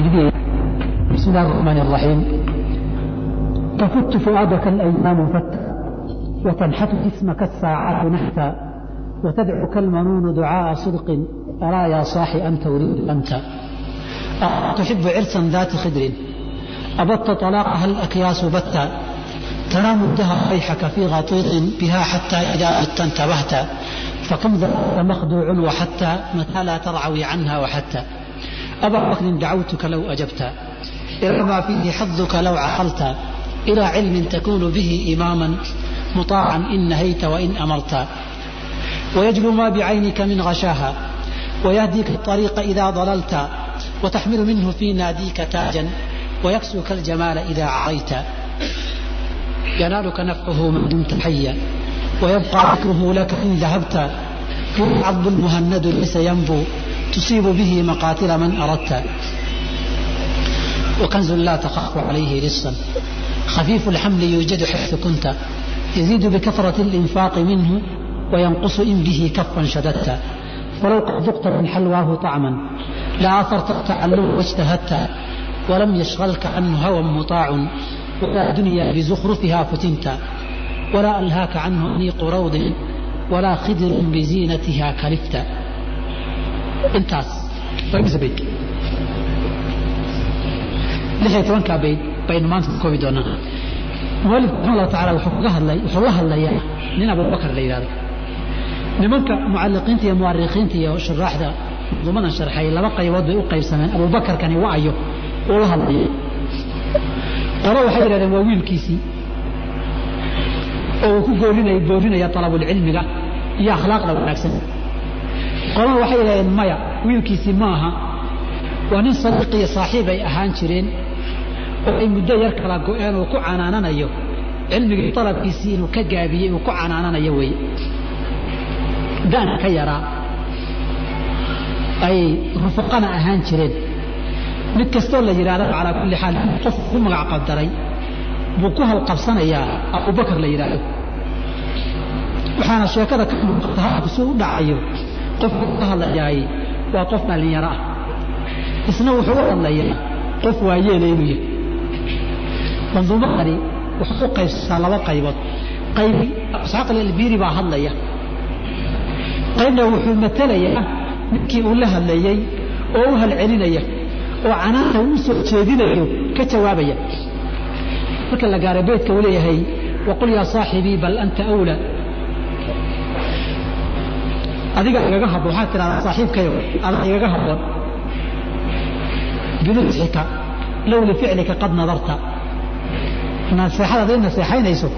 التجديد بسم الله الرحمن الرحيم تفت فؤادك الأيام فتا وتنحت اسمك الساعات نحتا وتدعو كالمنون دعاء صدق أرى يا صاحي أنت أريد أنت تحب عرسا ذات خدر أبت طلاقها الأكياس بتا تنام الدهر ريحك في غطيط بها حتى إذا بت انتبهت فقم مخدوع وحتى متى لا ترعوي عنها وحتى أبا ركن دعوتك لو أجبت إلى ما فيه حظك لو عقلت إلى علم تكون به إماما مطاعا إن نهيت وإن أمرت ويجلو ما بعينك من غشاها ويهديك الطريق إذا ضللت وتحمل منه في ناديك تاجا ويكسوك الجمال إذا عريت ينالك نفعه ما دمت حيا ويبقى ذكره لك إن ذهبت والعظ المهند ليس ينبو تصيب به مقاتل من أردت وكنز لا تخاف عليه لصا خفيف الحمل يوجد حيث كنت يزيد بكثرة الإنفاق منه وينقص إن به كفا شددت ولو قد ذقت من حلواه طعما لآثرت التعلم واجتهدت ولم يشغلك عنه هوى مطاع ولا دنيا بزخرفها فتنت ولا ألهاك عنه أنيق روض ولا خدر بزينتها كلفت intaas imse bayd lix iyo tobankaa bayd baynu maanta koobi doonaa mualifku raxima allahu tacala wuxuu kaga hadlay wuxuu la hadlayaa nin abubakar la yidhahdo nimanka mucalliqiinta iyo muwarikiinta iyo shuraaxda dumadan sharxay laba qaybood bay u qaybsameen. Abubakarkani wa'ayo uu la hadlaya qolo waxay yidhahdeen waa wiilkiisii oo uu ku goorinaya boorinaya talabulcilmiga iyo akhlaaqda wanaagsan qolana waxay yidhahdeen maya wiilkiisii ma aha. Waa nin sadiiq iyo saaxiib ay ahaan jireen oo ay muddo yar kala go-een uu ku canaananayo. Cilmigii talabkiisii inuu ka gaabiyey uu ku canaananayo weeye. Daanka ka yaraa ay rufaqana ahaan jireen. Mid kastoo la yidhahda calaa kulli xaal qof ku magac qabdaray buu ku halqabsanayaa abubakar la yidhaahdo waxaana sheekada ka muuqata hadalku si u dhacayo qofku ka hadlayaay waa qof dhallinyaro ah. Isna wuxuu u hadlayaa qof waayeela inuu yahay. Manduumadani waxay u qaybsataa laba qaybood. Qayb isxaaq albiiri baa hadlaya. Qaybna wuxuu matelayaa ninkii uu la hadlayey oo u halcelinaya oo canaanta uu soo jeedinayo ka jawaabaya. Marka la gaaro beydka uu leeyahay waqul yaa saaxibii bal anta awla adiga igaga habboon waxaad tidhahdaa saaxiibkayo adaa igaga habboon. Binusxika low lificlika qad nadarta. Naseexada hadday naseexaynayso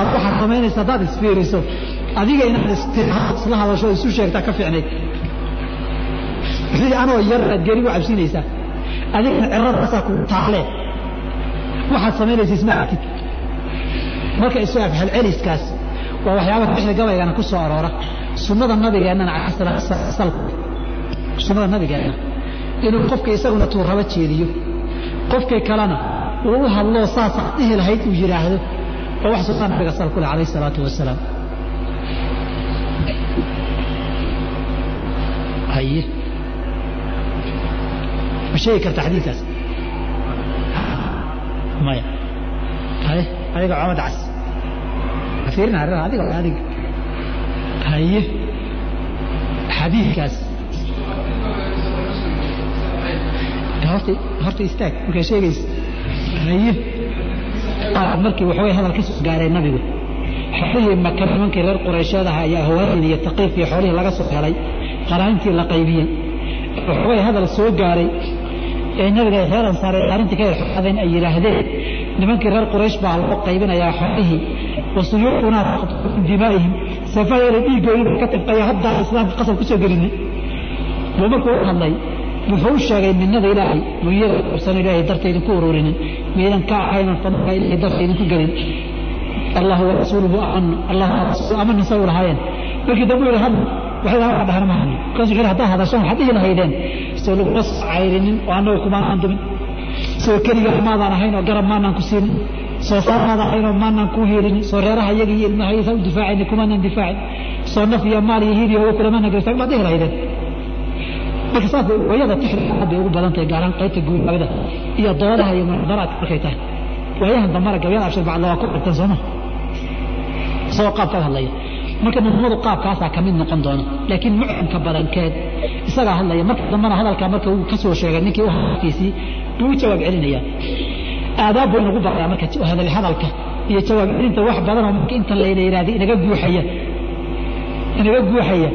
ad waxaad samaynaysa haddaad isfiiriso adiga inaad isla hadasho isu sheegtaa ka fiicnayd wixii anoo yar aad geri u cabsinaysaa adigana ciradaasaa ku taalee waxaad samaynaysa isma artid marka isu afhalceliskaas waa waxyaaba bixda gabaygana ku soo aroora sunnada nabigeennana sunnada nabigeenna. Inuu qofka isaguna tuurraba jeediyo. Qofkii kalena uu u hadloo saasaa dhihi lahayd uu yidhaahdo oo wax sunnada nabiga sal ku leh alayh salaatu wasalaam. Ma sheegi karta xadiidkaas? Maya. Adiga comad cas. Fiirina arrin adiga adiga haye. Xadiidkaas. Horta istaag markaa sheegaysa. Haye. Markii waxaway hadal ka gaaray nabigu. Xoolihii maka nimankii reer quraysheed aha ayaa hawaasin iyo taqiif iyo xoolihii laga soo helay qaraantii la qaybiyey waxaway hadal soo gaaray. Ee nabiga reer ansaareed arrintii ka xoqadeen ay yidhaahdeen nimankii reer quraysh baa loo qaybinayaa xoolihii wasuyuuqunaa min dimaa'ihim seefadeeda dhiiggooda ka tifqaya haddaa islaamka qasab ku soo gelinay buu markuu hadlay wuxuu u sheegay minnada ilaahay muyada ursan ilaahay darta idinku ururinin miidan ka ahaynan fadlka ilaahay darta idinku gelin. Allah wa rasuuluhu amanu allah wa rasuuluhu amanu say u lahaayeen. Markii dambe yidhi hadla waxay dhaha waxa dhahana ma hadlin markaasuu yidhi haddaa hadashaan waxaad dhihi lahaydeen soo laguma cayrinin oo annagu kumaanaan dumin soo keliga maadaan ahayn oo garab maanaan ku siinin soo saarmaada ahayn oo maanaan ku hiilinin soo reeraha iyaga iyo ilmahaysa u difaacayni kumaanaan difaacin. Soo naf iyo maal iyo hiil iyo kulamana garsan baad dhihi lahaydeen. Marka saas hooyada tixda aad ugu badan tahay gaaraan qaybta guubaabada iyo doodaha iyo muxdaraadka markay tahay. Waayahan dambana gabyada abshir bacda waa ku dhigtan sooma isagoo qaab ka hadlaya. Marka midnimadu qaabkaasaa ka noqon doona laakiin mucamka badankeed isagaa hadlaya. Marka dambana hadalkaa marka uu ka soo sheegay ninkii u hadalkiisii buu u jawaab celinayaa aadaab buu inagu barayaa marka hadalka iyo jawaab celinta badanoo marka inta layna yidhahda inaga guuxaya. Inaga guuxaya.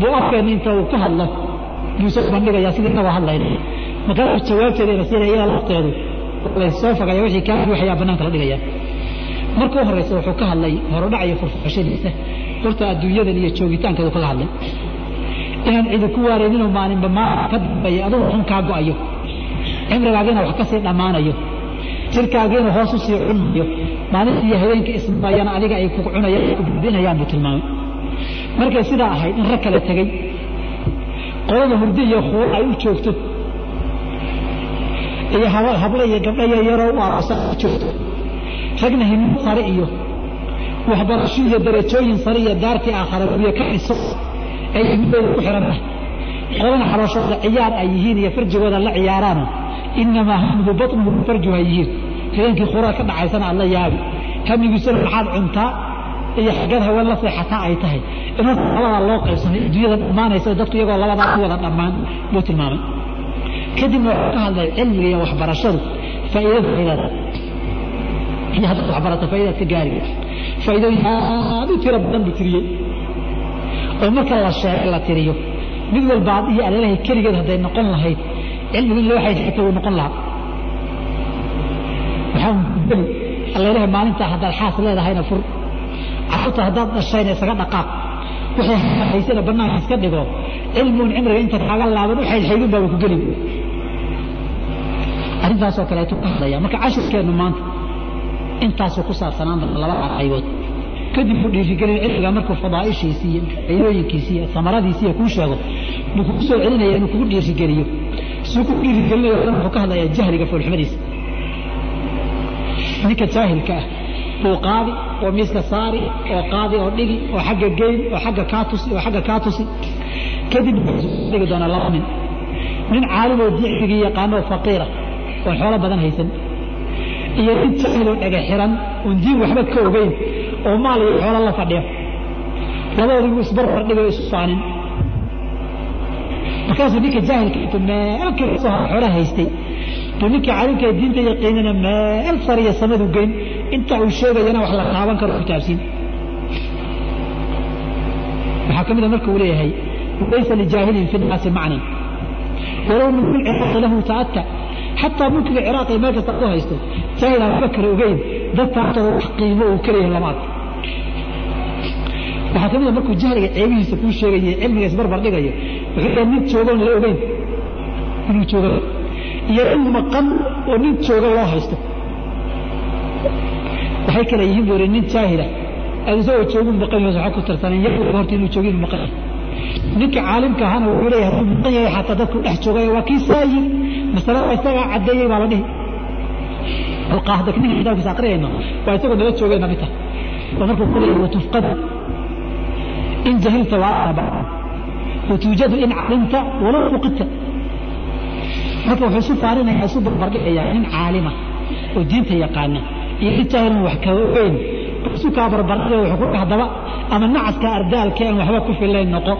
Buu afkeena inta uu ku hadlo. Buu soo bandhigayaa sida inagoo hadlayna markaasuu jawaabteeda ina lafteedu. Laysoo fogaya wixii kaa guuxayaa bannaanka la dhigaya marka u horreysa wuxuu ka hadlay horodhac iyo furfurashadiisa horta adduunyadan iyo joogitaankeedu kaga hadlay. Inaan cidi ku waareyninoo maalinba maalin ka dambeeya adugu xun kaa go'ayo. Cimrigaagiina wax ka dhammaanayo jirkaagiina hoos u sii cunayo maalinta iyo habeenka ismayana adiga ay ku cunayaan ku buu tilmaamay. Markay sidaa ahayd in rag kala tegey qolada hurdi iyo khuur ay u joogto. Iyo hablo iyo gabdho yaryaroo u arosa joogto. Ragna himmo sare iyo waxbarasho iyo darajooyin sare iyo daartii aakhara guryo ka dhiso ay himmadooda ku xihan tahay. Qolana xabashooda ciyaar ay yihiin iyo farjigooda la ciyaaraano inamaa hamdu batnuhu farjuha yihiin habeenkii khuraa ka dhacaysana aad la yaabi hamigiisuna maxaad cuntaa? Iyo xaggeed haween la seexataa ay tahay. In horta labadaa loo qaybsamay adduunyada dhammaanaysa dadku iyagoo labadaa ku wada dhammaan buu tilmaamay. Kadibna wuxuu ka hadlay cilmiga iyo waxbarashadu. Faa'iidada faa'iidada iyo haddaad waxbarato faa'idaad ka gaari faa'iidooyin aad u tiro badan buu tiriyey. Oo marka la sheegay la tiriyo mid walba iyo aleelahay keligeed hadday noqon lahayd cilmigu in loo xaysata wuu noqon lahaa aleelahay maalintaa haddaad xaas leedahayna fur. Carruurta haddaad dhashayna isaga dhaqaaq. Wixii haysana bannaanka iska dhigo cilmigun cimriga inta kaaga laaban u xaydxaydun baaba ku geli arrintaasoo kaleetu ka hadlaya marka cashirkeennu maanta intaasuu ku saabsanaan doona laba qaybood kadib buu dhiirigelin cilmiga markuu fadaa'ishiisii iyo faa'iidooyinkiisii iyo samaradiisii kuu sheego buu kugu soo celinaya inuu kugu dhiirigeliyo. Suu ku dhiirigelinayo wuxuu ka hadlayaa jahliga foolxumadiisa ninka jaahilka ah. Buu qaadi oo miiska saari oo qaadi oo dhigi oo xagga geyn oo xagga kaa tusi oo xagga kaa tusi kadib dhigi doonaa laba nin. Nin caalim oo dicdigii yaqaano faqiira oon xoolo badan haysan. Iyo nin jaahiloo dhega xiran oon diin waxba ka ogeyn oo maal iyo xoolo la fadhiyo. Labadoodigu isbarbar dhigoo isu faanin markaasuu ninka jaahilka intuu meel kasta xoolo haystay buu ninka caalimka diinta yaqiinana meel sariya samadu geyn inta uu sheegayana wax la taaban karo kitaabsiin. Waxaa ka mid a marka uu leeyahay laysa lijaahilin fi nnaasi macnan. Walow min kul ciraaqi lahu ta'atta. Xataa mulkiga ciraaq ee meel kasta ku haysto jaahil aan waxba kale ogeyn dadka agtooda wax qiimo uu kaleeyahay lama arko waxaa ka mid a markuu jahliga ceebihiisa kuu sheegayo cilmiga isbarbar dhigayo wuxuu nin joogoon la ogeyn. Inuu jooga iyo in maqan oo nin jooga loo haysto. Waxay kale yihiin buu nin jaahila aad isagoo joogin maqan yahay waxa ku tartanan yagu horta inuu joogin maqan ninka caalimka ahana wuxuu leeyahay hadduu maqan yahay xataa dadku dhex joogay waa kii saayin masalada isagaa caddeeyey baa la dhihi. Alqaahda ninka kitaabkiisa aqriyayno waa isagoo nala joogayna mid tahay oo markuu ku leeyahay watufqad in jahilta waa aba watuujadu in calimta walow uqidta marka wuxuu isu faarinaya isu barbardhigayaa nin caalima oo diinta yaqaana iyo nin jaahilan wax kaga ogeyn isu kaa barbardhigaya wuxuu ku haddaba ama nacaska ardaalka aan waxba ku filayn noqo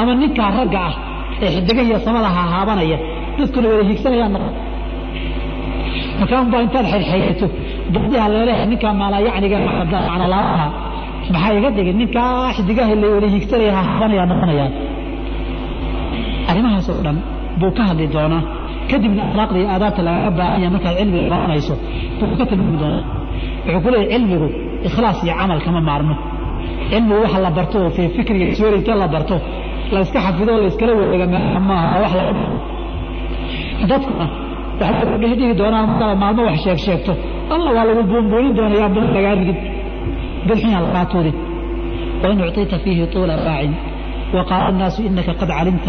ama ninkaa ragga ah ee xidigaha iyo samada hahaabanaya dadkuna wada hiigsanayaan noqo markaan baa intaad xaydxaydato badiha leeleha ninkaa maalayacniga macnalaaha maxaa iga dhigin ninkaa xidigaha la wada hiigsanaya hahaabanaya noqonayaan arrimahaas oo dhan buu ka hadli doonaa kadibna akhlaaqda iyo aadaabta lagaga baahanya markaad cilmiga baranayso buu ka tilmaami doonaa wuxuu ku leeyahy cilmigu ikhlaas iyo camal kama maarmo cilmigu waxa la barto oo fii fikriga teori inta la barto la iska xafido la iskala wareega maaha wax la dadkuna waxay ku dhihi doonaan markaa maalmo wax sheeg sheegto alla waa lagu buunbuunin doonayaa bal lagaa rigid bilxinya lagaa tuurin wain ucطita fiihi tuula baacin وقال الناس إنك قد علمت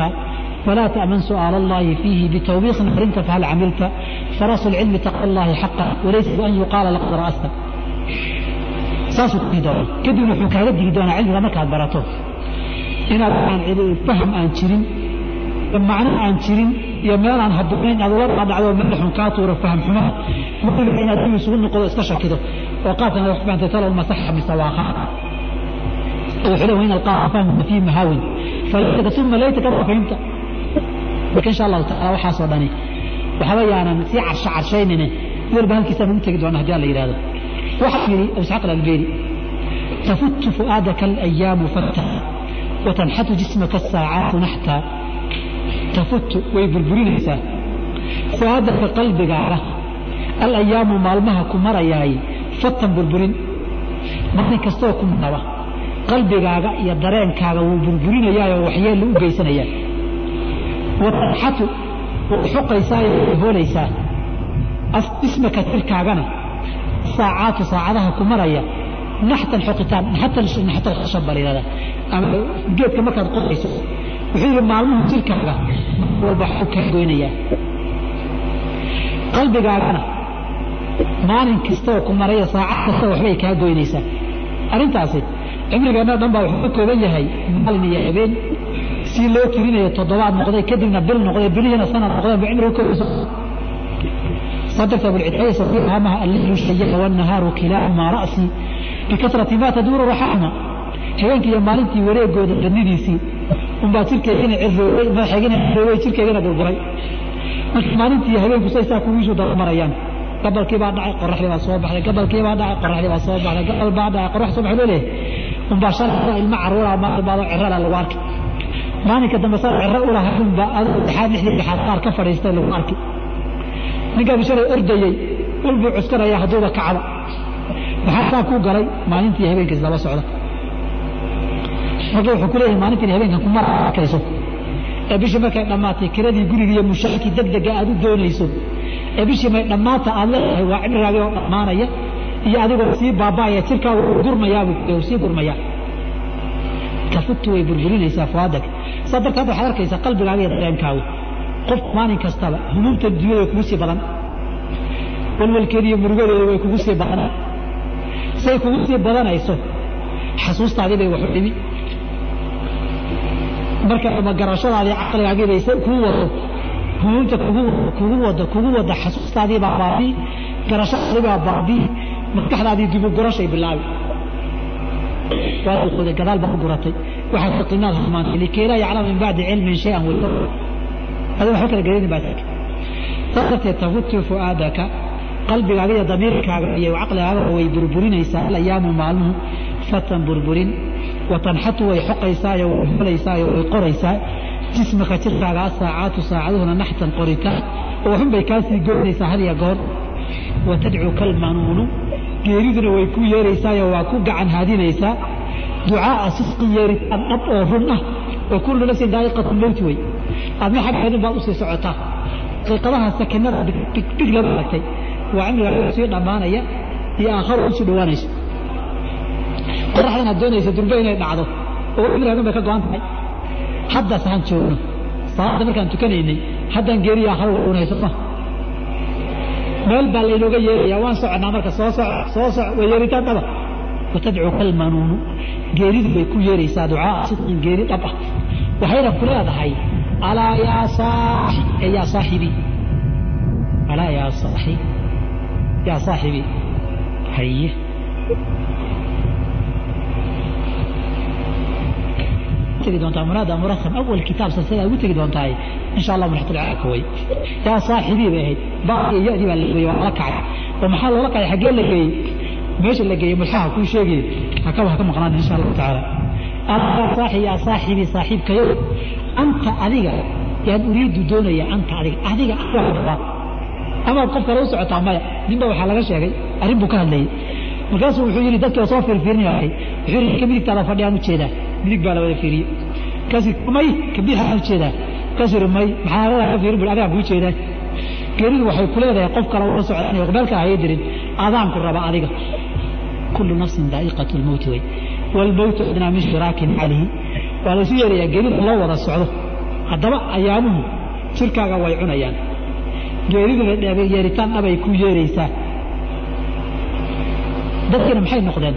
فلا تأمن سؤال الله فيه بتوبيخ أخرجت فهل عملت؟ فرأس العلم تقى الله حقه وليس بأن يقال لقد رأست. saas ku daro kadib wuxuu kaaga digi doonaa cilmiga markaad barato inaad aan faham aan jirin macno aan jirin iyo meelaan habboonayn aad ula dhacdo meel xun kaa tuura faham xumo muxuu inaad cilmi isugu noqdo iska shakido oo qaadkana wax baanta talo uma saxa mise waa qaad wuxuu leeyahay in alqaad fahmu fi mahawin falaytaka suma laytaka fahimta marka insha allahu taala waxaasoo dhani waxba yaanan sii carsha carshaynine walba halkiisaan ugu tegi doona haddii aan la yidhahdo waxaa yidhi abu isxaaq alalbeeri تفت فؤادك الأيام فتا وتنحت جسمك الساعات نحتا تفت ويبربرينيسا فؤادك قلبك على الأيام مالمها كمرياي فتا بربرين مرني كستو كمنوا قلبك يا درeenkaaga wuu burburinaya waxyeel u geysanaya وتنحت وحقيسا watarxatu xuqaysaay hoonaysaa ismaka sirkaagana saacaatu saacadaha ku maraya naxtan xoqitaan naxtan bariirada. Ama geedka markaad qoayso wuxuu yidhi maalmuhu jirkaaga walba ka goynayaa. Qalbigaagana maalin kastoo ku maraya saacad kasta waxbay kaa goynaysaa. Arrintaasi cimrigeenna dhan baa wuxuu ka kooban yahay maalin iyo habeen si loo tirinayo toddobaad noqday kadibna bil noqday bilihiina sanad noqdeen ba cimriga koobayso صدقت أبو العدعية صديقها الليل الشيء والنهار كلاهما رأسي بكثرة ما تدور رحمة habeenkii iyo maalintii wareegooda dhannidiisii unbaa jirkeygana ciroobay madaxeygana ciroobay jirkeygana burburay marka maalintii iyo habeenku say saa kugiisu dabamarayaan gabalkii baa dhacay qoraxdii baa soo baxday gabalkii baa dhacay qoraxdii baa soo baxday gabal baa dhacay qorax soo baxay loo leeyahay unbaa shalay ilma caruura maalbaado cirada lagu arki maalinka dambe saa ciro u lahaa unbaa adoo lixdii dhexaad qaar ka fadhiistay lagu arki. Ninkaa bishalay ordayey walbuu cuskanaya hadduuba kacba maxaa saa kuu galay? Maalintii habeenkiis laba socda marka wuxuu ku leeyahay habeenkan kuma arkayso. Ee bishii markay dhammaatay kiradii guriga iyo degdega aad u doonayso. Ee bishii may dhammaata aad leedahay waa cimrigaagii oo dhammaanaya iyo adigoo sii baaba'aya jirkaaga uu gurmayaabuu sii gurmayaa. Tafutu way burburinaysaa fuaadag saa darteed waxaad arkaysaa qalbigaaga iyo dareenkaagu qofku maalin kastaba humuumta dunyada way kugu sii badan. Walwalkeeda iyo murugadeeda way kugu sii badan say kugu sii badanayso xasuustaadii bay wax u dhimi. Marka ama garashadaadii caqligaagii bay kugu wado. Humuumta kugu wado kugu wada xasuustaadii baa baabii garashadaadii baa baabii maskaxdaadii dibu gurashay bilaabi. Uqoday gadaal baa u guratay waxaad taqinaad xumaantay likay laa yaclama min bacdi cilmin shay-an waytar adiga waxba kala garayni baa taag saas darteed tafutu fu'aadaka qalbigaaga iyo damiirkaaga iyo caqligaaga way burburinaysaa alayaamu maalmuhu fatan burburin watanxatu way xoqaysaayo way xolaysaayo way qoraysaa. Jismaka jirkaaga asaacaatu saacaduhuna naxtan qoritaan oo waxun bay kaasii goynaysaa had iyo goor. Watadcu kalmanuunu geeriduna way ku yeeraysaayo waa ku gacan haadinaysaa ducaaa sidqin yeeritaan dhab oo run ah oo kullu nafsin daa'iqatu mowti wey. Adna xaggeedin baad u sii socotaa. Daqiiqadaha sakinada dhig lagu aragtay waa cimrigaa sii dhammaanaya iyo aakharo u sii dhowaanayso qoraxdan aad doonaysa durbe inay dhacdo oo cimrigaadun bay ka go-an tahay. Haddaas han joogno salaada markaan tukanaynay haddaan geeriya aakharo dhunayso ma. Meel baa laynooga yeerayaa waan soconaa marka soo soc soo soc waa yeeritaan dhaba watadcu kalmanuunu geeridu bay ku yeeraysaa ducaa. Sidqin geeri dhab ah. Waxayna ku leedahay alaa yaa ee yaa saaxibi. Alaa yaa saaxi yaa saaxibi. Haye tegi doontaa munaada murasam awal kitaab silsila ugu tegi doontaa insha allah mulaxtulcaaka way. Yaa saaxibii bay ahayd. Baa iyo yadii baa la geeyey waa la kacay. Oo maxaa loola kacay? Xaggee la geeyey? Meesha la geeyey mulxaha kuu sheegay hakaba haka maqnaan insha allahu tacaala. Yaa saaxi yaa saaxibi saaxiibkayo. Anta adiga yaan uriidu doonaya anta adiga. Adiga waa amaad qof kale u socotaa maya. Ninba waxaa laga sheegay arrin buu ka hadlayay. Markaasuu wuxuu yidhi dadkii oo soo fiirfiirinayay wuxuu yidhi ka midigtaada fadhiyaan u jeedaa. Midig baa la wada fiiriyey kaasi may ka bidixaan u jeedaa. Kaasuu yidhi may maxaa adagaa ka fiirin bui adigaa kuu jeedaa. Geeridu waxay ku leedahay qof kale socda inay meelka ahaya dirin adaanku raba adiga kullu nafsin daa'iqatu lmowti wey walmowtu adnaa min shiraakin calayhi waa laysu yeerayaa geerida loo wada socdo haddaba ayaamuhu jirkaaga way cunayaan geeriduna yeeritaan dhabay ku yeeraysaa dadkiina maxay noqdeen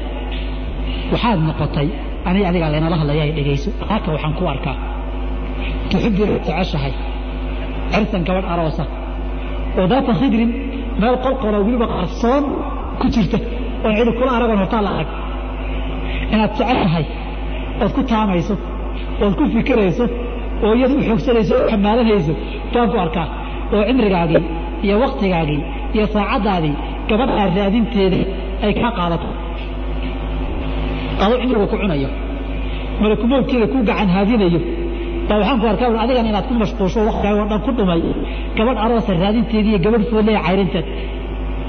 waxaad noqotay ani adigaa laynala hadlaya dhegayso halka waxaan ku arkaa tuxibu inaad jeceshahay cirsan gabadh aroosa oo daata khidrin meel qolqolo weliba qarsoon ku jirta oon cidi kula aragoon hortaa la arag inaad jeceshahay ood ku taamayso ood ku fikirayso oo iyada u xoogsanayso o xamaalanayso baan ku arkaa oo cimrigaagii iyo waktigaagii iyo saacaddaadii gabadhaa raadinteeda ay kaa qaadato. Adoo cimriga ku cunayo malakumowdkeeda ku gacan haadinayo. Baa waxaan ku arkaa adigan inaad ku mashquulsho waktigaaga o dhan ku dhumay. Gabadh aroosa raadinteedii iyo gabadh foolleya cayrinteed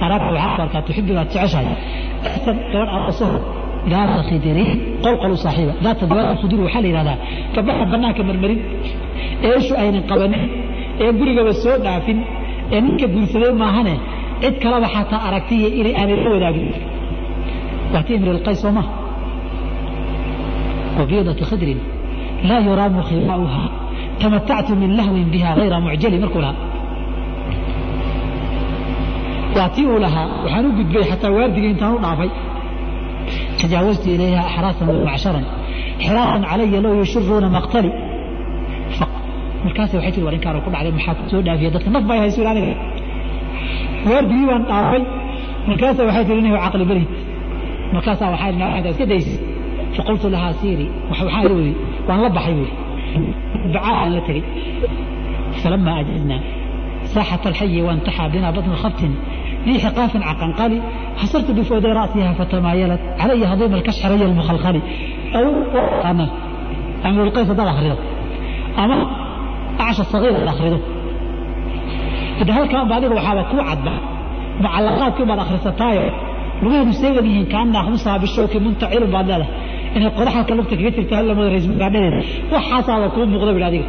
arkaa tuxibu inaad jeceshahay gabadh arooso daata khidiri qolqol u saaxiiba daata dawaata khuduri waxaa la yidhahdaa gabdhaha bannaanka marmarin ee ishu aynan qabanin ee gurigaba soo dhaafin ee ninka guursaday maahane cid kalaba xataa aragtiya inay aanay la wadaagin waati imri lqays soo maha wabiidati khidrin laa yuraamu khilaauha tamatactu min lahwin biha hayra mucjali markuu lahaa waa tii uu lahaa waxaan u gudbay xataa waardiga intaan u dhaafay tajaawaztu ilayha axraasan wamacshara xiraasan calaya low yushiruuna maqtali markaas waxay tii war inkaan ku dhacday maxaa ku soo dhaafiya dadka naf bay hayso aniga waardigii baan dhaafay markaasa waxay tii inay caqli belid markaasaa waxaa iska daysi faqultu lahaa siiri waxaa wadi waan la baxay buuri bacaa aan la tegey فلما أجزنا ساحة الحي وانتحى بنا بطن خبت في عقنقلي حصرت بفؤاد رأسها فتمايلت علي هضيم الكشحري المخلخلي أو أنا أمر القيس ده أخرده أما عش الصغير أخرده إذا هالكلام بعدين وحالا كوعد معلقات كما أخرستاي لغيه مستيقظ يهين كان ناخمسها بالشوكي منتعير بعد له إن القرحة كلفتك يتر تهلا ما رئيس بعدين وحاسا وكون مغضب العديد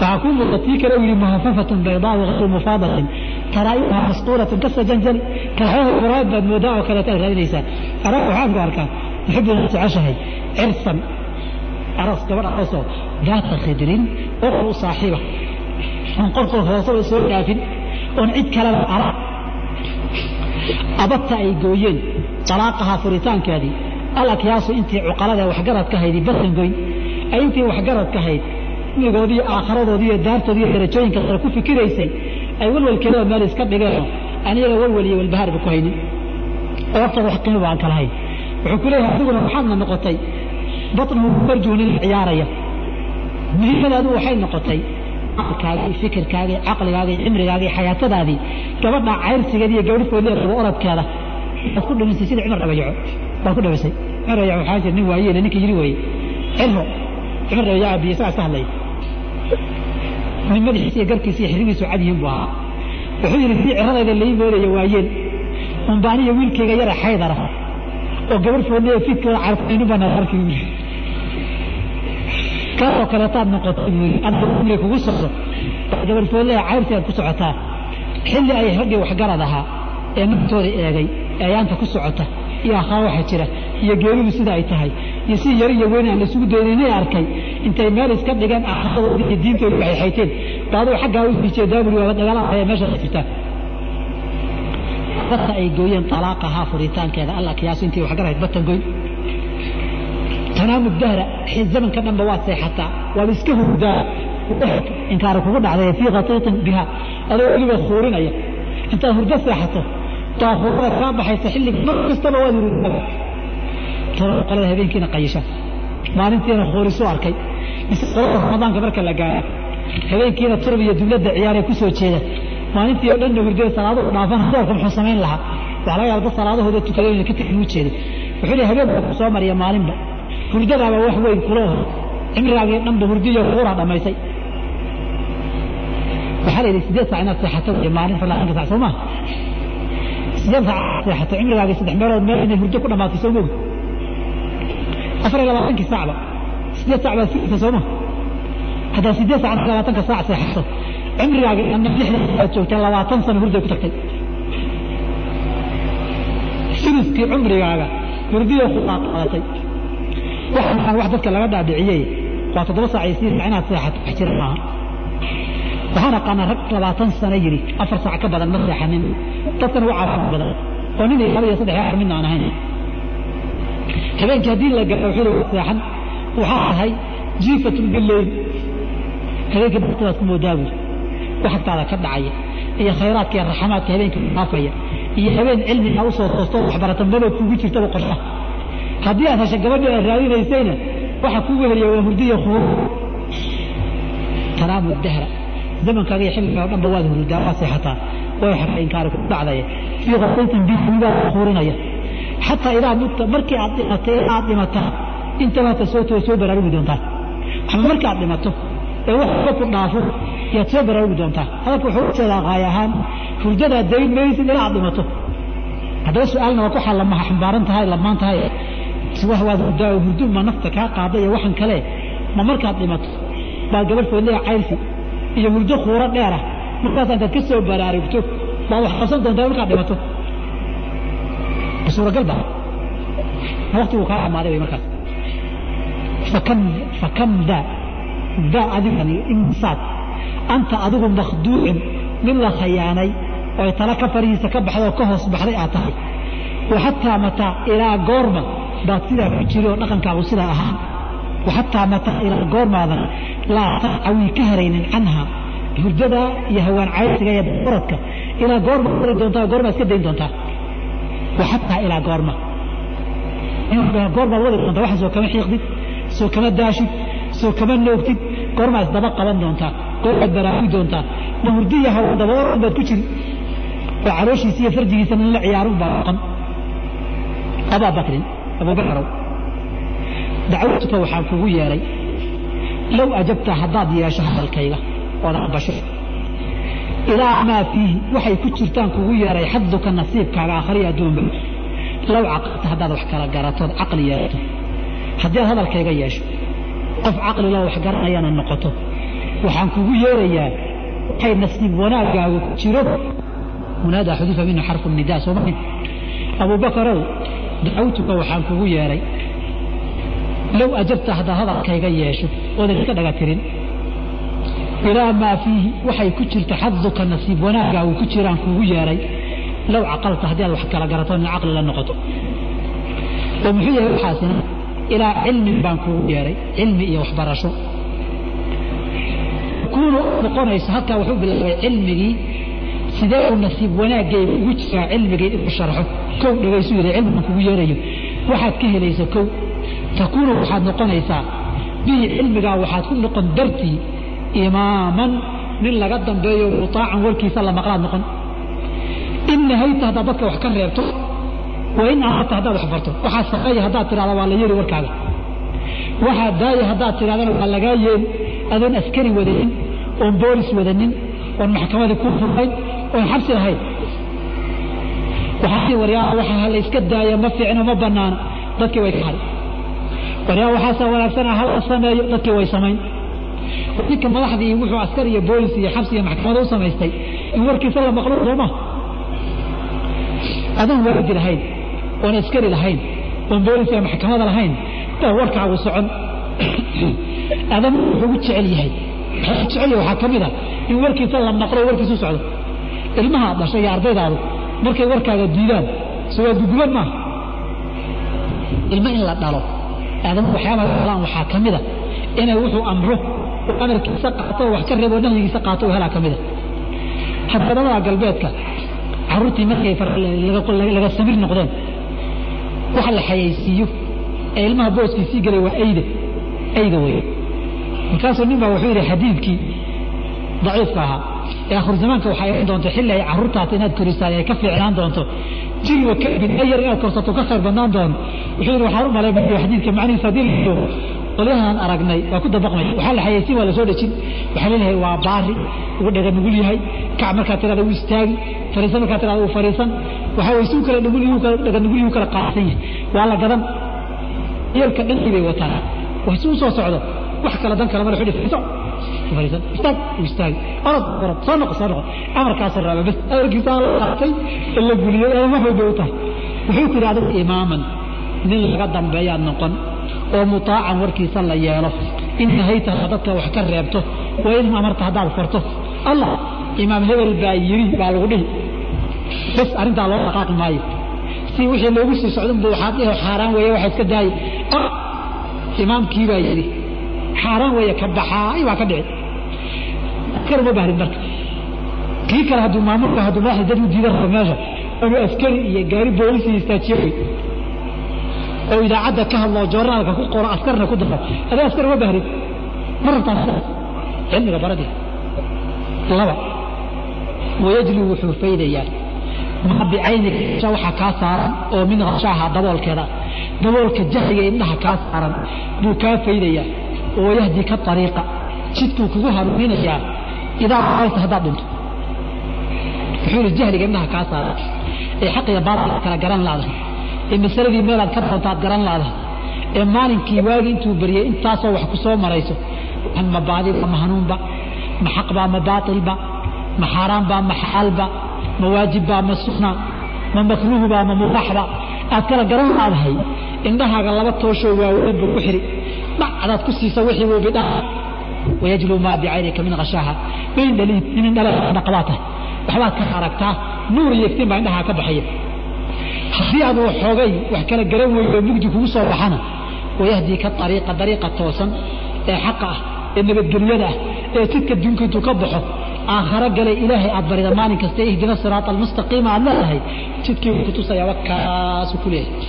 فأكون مغطيك لو لمهففة بيضاء وغير مفاضة taray waa asturatan kasajanjan kalxaha quraab baad moodaa oo kaleeta raadinaysaa. Arax waxaan ku arkaa muxibina jeceshahay cirsan aras gabadh arasoo daata khidrin ukhru saaxiiba. Oon qofka hoosaba soo dhaafin oon cid kalena ara. Abadta ay gooyeen talaaqaha furitaankeedii alakyaasu intii cuqalada waxgarad ka haydi basan goyn ay intii waxgarad ka hayd migoodiiyo aakharadoodiiyo daartoodiiyo darajooyinka sare ku fikiraysay ay walwal kale meel iska dhigeen aniga walwal iyo walbahaar ku haynin. Waqtiga wax qiimo baan kala hay wuxuu ku leeyahay adiguna waxaadna noqotay. Batnuhu barjuun ciyaaraya. Muhiimadaadu waxay noqotay. Aqalkaagii fikirkaagii caqligaagii cimrigaagii xayaatadaadii gabadha cayrsigeeda iyo gabadh fooliya qabo orodkeeda waad ku dhimisay sida cumar dhabayaco waad ku dhimisay cumar dhabayaco waxaa jira nin waayeele ninka yiri weeye cilmo cumar dhabayaco biyo isagaa iska hadlaya nin madaxiisa iyo garkiisa iyo xirigiisu cad yihiin buu ahaa wuxuu yidhi sii ciradayda lai moodaya waayeel umbaaniya wiilkayga yara xaydara oo gabadh fooliya fidkooda carfaynu bana arki yiri kaasoo kaleetaad noqotay buu yidhi. Anta umri kugu socdo. Gabadh fooliya cayrsi aad ku socotaa. Xilli ay raggii waxgarad ahaa ee naftooda eegay ee ayaanta ku socota iyo akhaa waxa jira iyo geeridu sida ay tahay iyo si yar iyo weyn aan la isugu daynaynay arkay intay meel iska dhigeen akhiradoodii iyo diintooda waxay xayteen baaduu xaggaa u sii jeedaa buri waaba dagaalaya meesha jirtaa bata ay gooyeen talaaqahaa furitaankeeda alla kiyaasu intii waxgarahayd batan goyn tanaamu dahra zamanka dhanba waad seexataa waaba iska hurdaa. Inkaara kugu dhacday fii khatiitin biha. Adoo weliba khuurinaya. Intaad hurdo seexato daafuurada kaa baxaysa xilliga mar kastaba waad hurdaa qolada habeenkiina qayisha. Maalintiina khuurisu arkay qolada ramadaanka marka la gaaro habeenkiina turb iyo dubladda ciyaaree ku soo maalintii oo dhanna hurdada salaaduhu dhaafan doorka muxuu samayn lahaa. Waxaa laga yaaba salaadahooda tukada inay ka tagin u jeeday wuxuu leeyahay habeen baa ku mariya maalinba. Hurdadaaba wax weyn kula hor. Cimrigaagii dhanba hurdiyo kuuraa dhammaysay. Waxaa la yidhi sideed saac inaad seexato iyo maalin falaatanka saac soo sideed saac seexato cimrigaagii saddex meelood meel inay hurdo ku dhammaatay soo mogi afar iyo labaatankii saacba sideed saac baad sugaysa soo maha haddaad sideed saac labaatanka saac seexato cimrigaagii dhanna lixdan aad joogtay labaatan sano hurday ku tagtay. Suluskii cumrigaaga hurdiyo ku qaaqaadatay waxaan wax dadka laga dhaadhiciyey waa toddoba saac iyo sidii inaad seexato wax jira maaha. Waxaan aqaanaa rag labaatan sano yidhi afar saac ka badan ma seexanin. Dadkana waa caafimaad badan. Oo nin iyo laba iyo saddex afar midna aan ahayn. Habeenkii haddii la gaaro wuxuu seexan waxaa tahay jiifatun bileyl habeenkii baktidaad ku moodaa buuri wax agtaada ka dhacaya. Iyo khayraadka iyo raxamaadka habeenka dhaafaya. Iyo habeen cilmiga u soo toosto waxbarata maba kugu jirtaba qorshaha haddii aad hesha gabadhi aad raadinaysayna waxa kuu weheliya waa hurdiya khuur tanaamu dahra. Zamankaaga iyo xilliga oo dhanba waad hurdaa waa seexataa. Way xaqa inkaari ku dhacdaya. Fii qasaytin biibaad khuurinaya. Xataa idaa mutta markii aad dhimatay aad dhimataa intabaata soo too soo baraarugi doontaa. Ama markii aad dhimato ee wax ka ku dhaafo yaad soo baraarugi doontaa. Hadalka wuxuu u jeedaa qaay ahaan hurdadaad dayn maysid ilaa aad dhimato. Haddaba su'aalna waa ku xallamaha xambaaran tahay lamaan tahay wax waad hurdaa hurdu ma nafta kaa qaada iyo waxan kale ma markaad dhimato. Baad gabadh foodleya cayrsi iyo hurdo khuuro dheerah markaas intaad ka soo baraarugto baad wax qabsan doontaa markaad dhimato. Suuragal ba waqtigu kaa dhamaaday way markaas fakam fakam daa daa adigani imsaad anta adigu makhduucin mid la khayaanay oo tala ka farihiisa ka baxday oo ka hoos baxday aad tahay waxataa mataa ilaa goorma baad sidaa ku jiri oo dhaqankaagu sidaa ahaa waxataa mataa ilaa goormaadan laa taqcawii ka haraynin canha hurdada iyo hawaan cayrsiga iyo oradka ilaa goorma ari doontaa goormaa iska dayn doontaa waxataa ilaa goorma goormaad wadi doontaa waxa soo kama xiiqdid soo kama daashid soo kama noogtid goormaa isdaba qaban doontaa goormaad baraarugi doontaa ma hurdiya hawaan daba oran baad ku jiri oo calooshiisa iyo farjigiisa nin la ciyaarun baa noqon. Abaa bakrin abubakarow dacwatuka waxaan kugu yeedhay low ajabta haddaad yeesho hadalkayga ood aqbasho ilaa maa fiihi waxay ku jirtaan kugu yeedhay xaduka nasiibkaaga akhriya adduunba. Low caqalta haddaad wax kala garatood caqli yeelato haddii aad hadalkayga yeesho qof caqli loo wax garanayana noqoto. Waxaan kugu yeerayaa waxay nasiib wanaagaagu ku jiro. Munaada xuduufa minhu xarfu nidaa soo mahin abubakarow dacawtuka waxaan kugu yeedhay low ajabta haddaad hadalkayga yeesho oodan iska dhaga ilaa maa fiihi waxay ku jirta xaduka nasiib wanaagaagu ku jiraan kugu yeedhay low caqalta haddii aad wax kala garato nin caqli la noqoto. Oo muxuu yahay waxaasina ilaa cilmi baan kugu yeedhay cilmi iyo waxbarasho. Kuunu noqonayso halkaa wuxuu bilaabay cilmigii sidee uu nasiib wanaaggeeda ugu jiraa cilmigii inuu sharxo. Kow dhagaysu yidhi cilmigan kugu yeerayo. Waxaad ka helaysa kow. Takuunu waxaad noqonaysaa bihi cilmigaa waxaad ku noqon dartii imaaman nin laga dambeeyo mutaacan warkiisa la maqlaad noqon. In nahayta haddaad dadka wax ka reebto wa in amarta haddaad wax barto. Waxaa saqaya haddaad tidhahda waa la yeeli warkaaga. Waxaa daaya haddaad tidhahdana waa lagaa yeeli adoon askari wadanin oon boolis wadanin oon maxkamadii ku furnayn oon xabsi lahayn. Waxa la iska daaya ma fiicno ma banaana dadkii way ka waryaa waxaasa wanaagsana hal sameeyo dadkii way samayn. Ninka madaxdii wuxuu askar iyo boolis iyo xabsi iyo maxkamada u samaystay. In warkiisa la maqlo sooma adoon waardi lahayn oon askari lahayn oon boolis iyo maxkamada lahayn baa warkaagu socon. Adan wuxuu ugu jecel yahay. Jecel waxaa ka mid ah in warkiisa la maqlo warkiisu socdo. Ilmaha dhashay iyo ardaydaadu markay warkaaga diidaan so waa guguban maaha ilmo in la dhalo aadama waxyaabaha dhalaan waxaa ka mid a inay wuxuu amro oo amarkiisa qaato wax ka reebo nahyigiisa qaato oo helaa ka mid a xadgudamada galbeedka carruurtii markay laga samir noqdeen waxa la xayaysiiyo. Ee ilmaha booskii sii galay waa ayda ayda wey markaasuu nin baa wuxuu yidhi xadiidkii daciifka ahaa. Ee akhir zamaanka waxay iman doonto xilli ay carruurtaas inaad korisaan ay ka fiicnaan doonto. Jiriba yar inaad korsato ka khayr badnaan doono wuxuu yidhi waxaan u malay xadiidka macnihiisa haddii la qolyahan aragnay waa ku dabaqmay. Waxaa la xayaysiin waa la soo dhejin. Waxaa leeyahay waa baari ugu dhaga nugul yahay. Kac markaa tirada u istaagi fariisan markaa tirada u fariisan. Waxa way suu kala nugul yuhu kala dhaga nugul yuhu kala qaadsan yahay. Waa la gadan. Yeelka dhankii bay wataan. Wax suu soo socdo wax kala dan kala mala xidhi fariiso. Fariisan. Istaag u istaagi orod orod. Soo noqo soo noqo. Amarkaasoo raaba bas amarkiisa la qaatay la guliyay ama wax walba u tahay. Wuxuu ku yidhi adigu imaaman nin laga dambeeyaad noqon oo mutaacan warkiisa la yeelo. In nahayta dadka wax ka reebto wa in amarta haddaad farto. Allah imaam hebel baa yiri baa lagu dhihi bas arrintaa loo dhaqaaqi maayo. Si wixii loogu sii socdon bu waxaad dhihi xaaraan weeye waxa iska daayay imaamkii baa yidhi xaaraan weeye ka baxaay waa ka dhici askari uma bahdin marka. Kii kale hadduu maamulka hadduu madaxda dad u diidan rabo meesha inuu askari iyo gaari boolisi istaajiyo wey oo idaacadda ka hadlo joornaalka ku qoro askarna ku dafo adee askar uma bahdin ma rabtaa sidaas cilmiga baradii. Laba. Wayajli wuxuu faydayaa maa bicaynika waxaa kaa saaran oo min khashaaha daboolkeeda. Daboolka jahliga indhaha kaa saaran buu kaa faydayaa oo yahdi ka ariiqa jidkuu kugu hanuuninayaa idaa alta haddaad dhinto wuxuu jahliga indhaha kaa saaran. Ee xaqiga baatilka kala garan laadahay ee masaladii meelaad ka doontaad garan laadahay ee maalinkii waagi intuu bariyey intaasoo wax ku soo marayso. Ma baadiba ma hanuunba ma xaqbaa ma baailba ma xaaraanbaa ma xalaalba ma waajibbaa ma sunna ma makruuhbaa ma mubaaxba aad kala garan laadahay indhahaaga laba tooshoo waaweynba ku xiri. Dhacdaad ku siisa wixii uu bidha wayajlu maa bicaynika min khashaaha bayn dhaliin in indhalaqabaa tahay. Waxbaad ka aragtaa nuur iyo iftiin baa indhahaa ka baxaya. Haddii aad xoogay wax kala garan weydo mugdi kugu soo baxana wayahdii ka ariiqa dariiqa toosan ee xaqa ah ee nabadgelyada ah ee jidka dunka intuu ka baxo aakharo galay ilaahay aad barida. Maalin kasta ihdina siraata almustaqiima aad leedahay jidkii ku tusaya wakaasu ku leeyahay.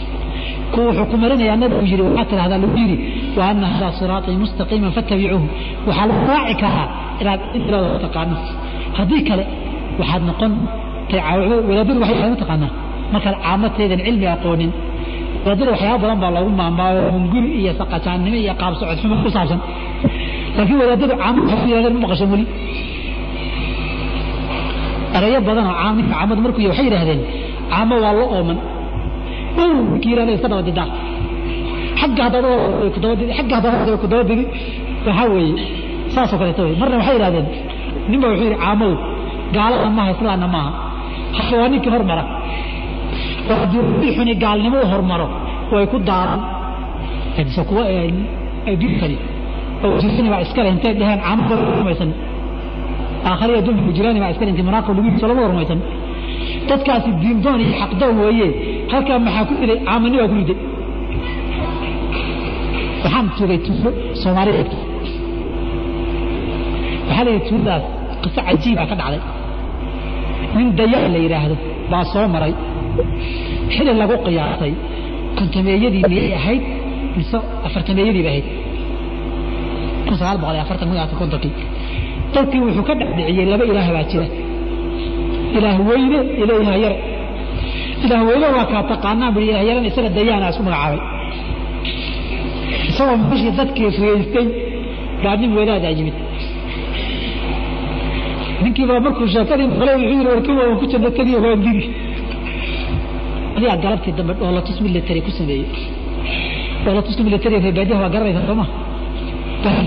Kuwa wuxuu ku marinayaa nabigu yidhi waxaa tidhahdaa lagu yidhi wa ana hadaa siraatii mustaqiiman fattabicuuhu. Waxaa lagu raaci karaa inaad intilada taqaano. Haddii kale waxaad noqon wadaadadu waxay ma taqaanaa. Markaad caamateedan cilmi aqoonin wadaadada waxyaaba badan baa loogu maamaayo hunguri iyo saqajaannimo iyo qaab socod xumo ku saabsan. Laakiin wadaadadu caamo waxay ku yidhahdeen ma maqashan weli erayo badanoo caam ninka caamadu markuu yahay waxay yidhahdeen caamo waa lo ooman. Yidhahda iska daba didaa xagga haddaad ku dabadidi waxaa weeye saasoo kaleeto wey marna waxay yidhahdeen ninba wuxuu yidhi caamadu gaalada maaha islaamna maaha. Haka waa ninkii hormara. Oo haddii rubii xuni gaalnimo u hormaro way ku daaran. Kuwa dinkani oo jirani baa iskale intay dheheen caamo rumaysan aakhariya dunku jirani baa iskale intay manaaqib lagu yiso lama rumaysan dadkaasi diindoon iyo xaqdoon weeye. Halkaa maxaa ku riday caamani baa ku riday. Waxaan tugay tuulo soomaalida egta waxaa la yidhi tuuladaas qiso cajiibaa ka dhacday. Nin dayac la yidhaahdo baa soo maray. Xili lagu qiyaasay kontameeyadii miyay ahayd mise afartameeyadiiba ahayd. Kun sagaal boqol iyo afartan kun iyo afar kontonkii dadkii wuxuu ka dhexdhiciyey laba ilaah baa jira. Ilaah weyne iyo ilaah yare ilaah weyne waa kaa taqaanaan bui ilaah yarana isaga dayaana isku magacaabay. Isagoo meeshii dadkii riyaystay baa nin wadaadaa yimid ninkiiba markuu sheekadii maqlay wuxuu yidhi warkii waa ku jirna taniya waa digi adigaa galabtii dambe dhoolatus military ku sameeyey. Dhoolatuska military reebaadiyaha waa garanaysa sooma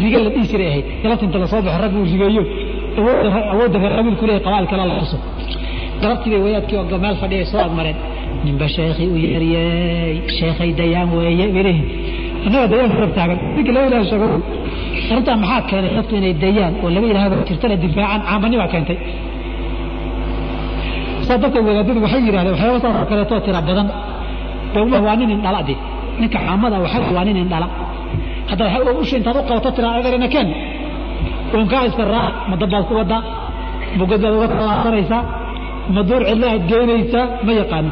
riga la dhihi jiray ahayd galabta inta la soo baxo rag uu rigeeyo awoodda reer qabiilku leeyahay qabaal kale la xuso. Galabtii bay wadaadkii oo meel fadhiyay soo agmareen ninba sheekhii u yeeriyey sheekhay dayaan weeye leeyihiin annaga dayaan ku taagan. Ninka laba ilaah sheego. Arrintaa maxaa keenay dadku inay dayaan oo laba ilaahba jirtana difaacaan caamani baa keentay. Saa darteed wadaadadu waxay yidhahdeen waxyaaba saas oo kaleetoo tira badan. Dowlah waa nin indhala de ninka caamada waxa waa nin indhala hadda waxa usha intaad u qabato tira adeerina keen. Uunkaa iska raac ma dabbaad ku bogad baad uga talaasanaysaa ma duur cidla aad geynaysaa ma yaqaano.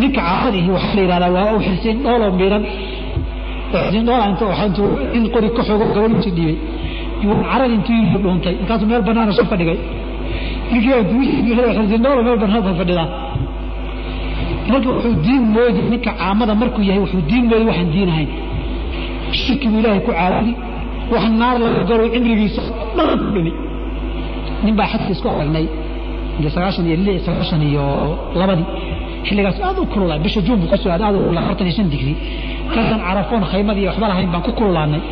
Ninka caamadihi waxaa la yidhahdaa waa u xilsiin dhooloo miidhan in qori ka xogo gabadhiisu dhiibay. Carad intuu yimid dhuuntay. Markaasuu meel banaana soo fadhigay. Ninkii meel banaan baa fadhidaa. Marka wuxuu diin moodi ninka caamada markuu yahay wuxuu diin moodi waxaan diin ahayn shirki buu ilaahay ku caabudi wax naar laga galo cimrigiisa dhan ku dhimi nin baa xadka isku aragnay sagaashan iyo lix sagaashan iyo labadii. Xilligaas aad u kululaa bisha juun buu ku soo aaday aad u kululaa afartan iyo shan digri. Kasan carafoon khaymad iyo waxba lahayn baan ku kululaanay.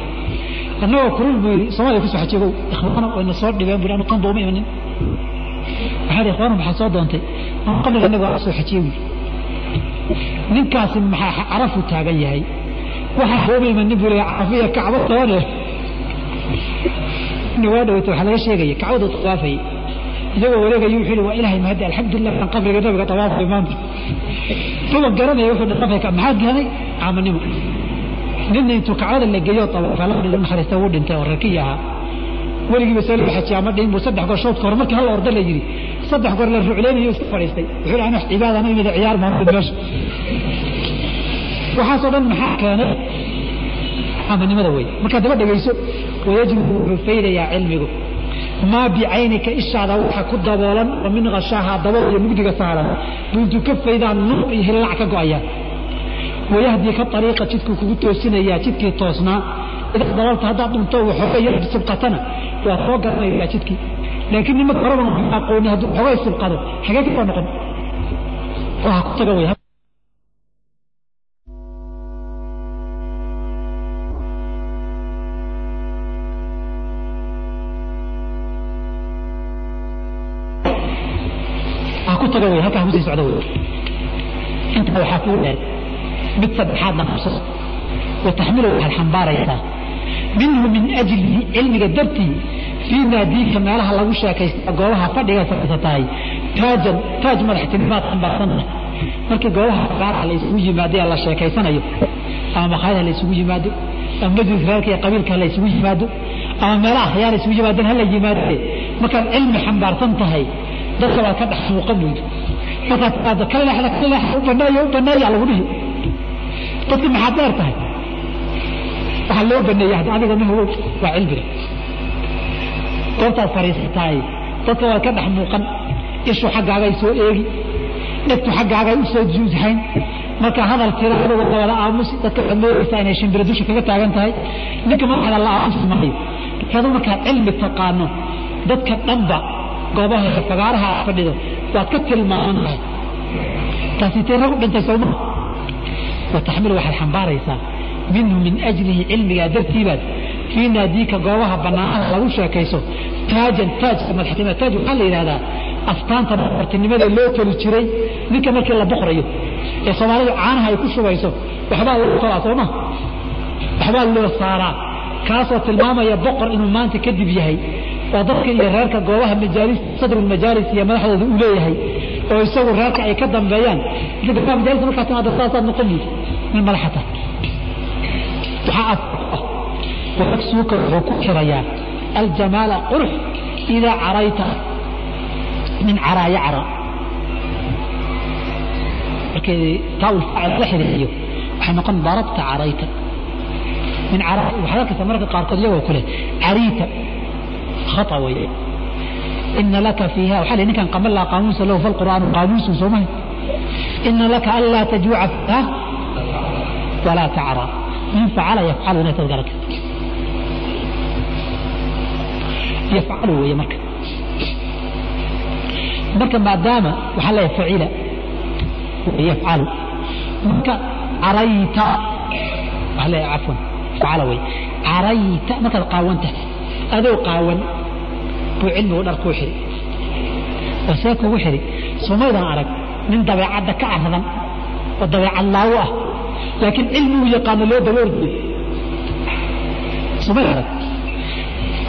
Annagoo kulul buu yidhi soomaaliya ku soo xajeegow ikhwaano wayna soo dhibeen buu anu qanba uma imanin waxaa yidhi ikhwaano maxaa soo doontay? Anu qabriga annaga waa soo xajiyey buu ninkaasi maxaa carafuu taagan yahay waxaa uma imanin buu leeyahay carafiya kacbo toone. Waa dhaweyta waxaa laga sheegaya kacbadu tawaafayay isagoo wareegayo wuxuu yidhi waa ilaahay mahadi alxamdulilah aan qabriga nabiga tawaafay maanta. Kuwa garanaya wuxuu dhaqafay ka maxaa keenay caamanimo. Ninna intuu kacbada la geeyo abafalabdhiga naxariista wuu dhintay oo reerkii ahaa. Weligiiba soo xajiya ama dhihin buu saddex goor shoodka hore markii hal orda la yidhi saddex goor la rucleynayo iska fadhiistay. Wuxuu dhahay wax cibaadana imida ciyaar maamud meesha waxaasoo dhan maxaa keenay amanimada wey markaad daba dhegayso wayajlibu wuxuu faydayaa cilmigu. Maa bicaynika ishaada waxa ku daboolan oo min khashaaha dabool iyo mugdiga saaran. Buu intuu ka faydaan nur iyo hillac ka go'ayaa wayahdii ka ariiqa jidkuu kugu toosinayaa jidkii toosnaa. Idaa dalalta haddaad dhunto waxooga yar sibqatana waad soo garanaysaa jidkii. Laakiin nimanka horeba aqooni hadduu xoogay sibqado xagee ka soo noqon. Waa ku taga wey ku sii socda wey intaa waxaa kuu dheer mid saddexaadna qabsado wataxmilu waxaad xambaaraysaa minhu min ajlihi cilmiga dartii fii naadiika meelaha lagu sheekaysta goobaha fadhiga fadhiisatahay taajan taaj madaxtinimaad xambaarsantahay markii goobaha gaaraha la isugu yimaado ee la sheekaysanayo ama maqaayadaha la isugu yimaado ama majlis reerka iyo qabiilka la isugu yimaado ama meelaha akhyaar isugu yimaadeen hala yimaadee markaad cilmi xambaarsan tahay dadka baad ka dhex muuqan weydo markaad tiaado ka leexda ka leexda u baneeya u baneeya lagu dhihi. Dadka maxaad dheer tahay? Waxaa loo baneeya hadda adiga ma hogow waa cilmiga goobtaad fariisataay dadka waad ka dhex muuqan. Ishu xaggaagay soo eegi dhegtu xaggaagay u soo juushayn marka hadal tira adugu dabada aamusi dadka waxaad moodaysaa inay shimbira dusha kaga taagan tahay. Ninka madaxda la aamusi maayo. Adu markaad cilmi taqaano dadka dhanba goobaha fagaaraha aad fadhido. Waad ka tilmaaman tahay taasi tee rag u dhintay sowma wataxmilu waxaad xambaaraysaa. Minhu min ajlihi cilmigaa dartiibaad. Fii naadiika goobaha bannaanaha lagu sheekayso taajan taajka madaxtinimada taaj waxaa la yidhahdaa astaanta boqortinimada loo toli jiray ninka markii la boqrayo ee soomaalidu caanaha ay ku shubayso waxbaa loo tolaa sooma waxbaa loo saaraa? Kaasoo tilmaamaya boqor inuu maanta kadib yahay oo dadka iyo reerka goobaha majaalis sadrulmajaalis iyo madaxdooda uu leeyahay oo isagu reerka ay ka dambeeyaan. Majaalis markaa timaada saasaad noqon buyid min madaxata waxaa af waqsuuka wuxuu ku xirayaa aljamaala qurux idaa carayta. Min caraa yacra markii taawul faacil la xiriiriyo waxay noqon darabta carayta. Min caraa waxaad arkaysaa marka qaarkood iyagoo kule cariita khata weeye. Ina laka fiiha waxaa la ninkan qama laa qaamuusa lahu falqur'aanu qaamuusun soo maha ina laka an laa tajuuca walaa tacra. Man facala yafcalu inay tahay garaka yafcalu weeye marka. Marka maadaama waxaa leeyahay facila yafcalu. Marka carayta waxaa leeyahay cafwan facala weeye. Carayta markaad qaawanta adoo qaawan buu cilmigu dhar kuu xiri oo see kugu xiri somaydan arag nin dabeecadda ka caradan oo dabeecad laawo ah laakiin cilmigu yaqaano loo daboordiyo somay arag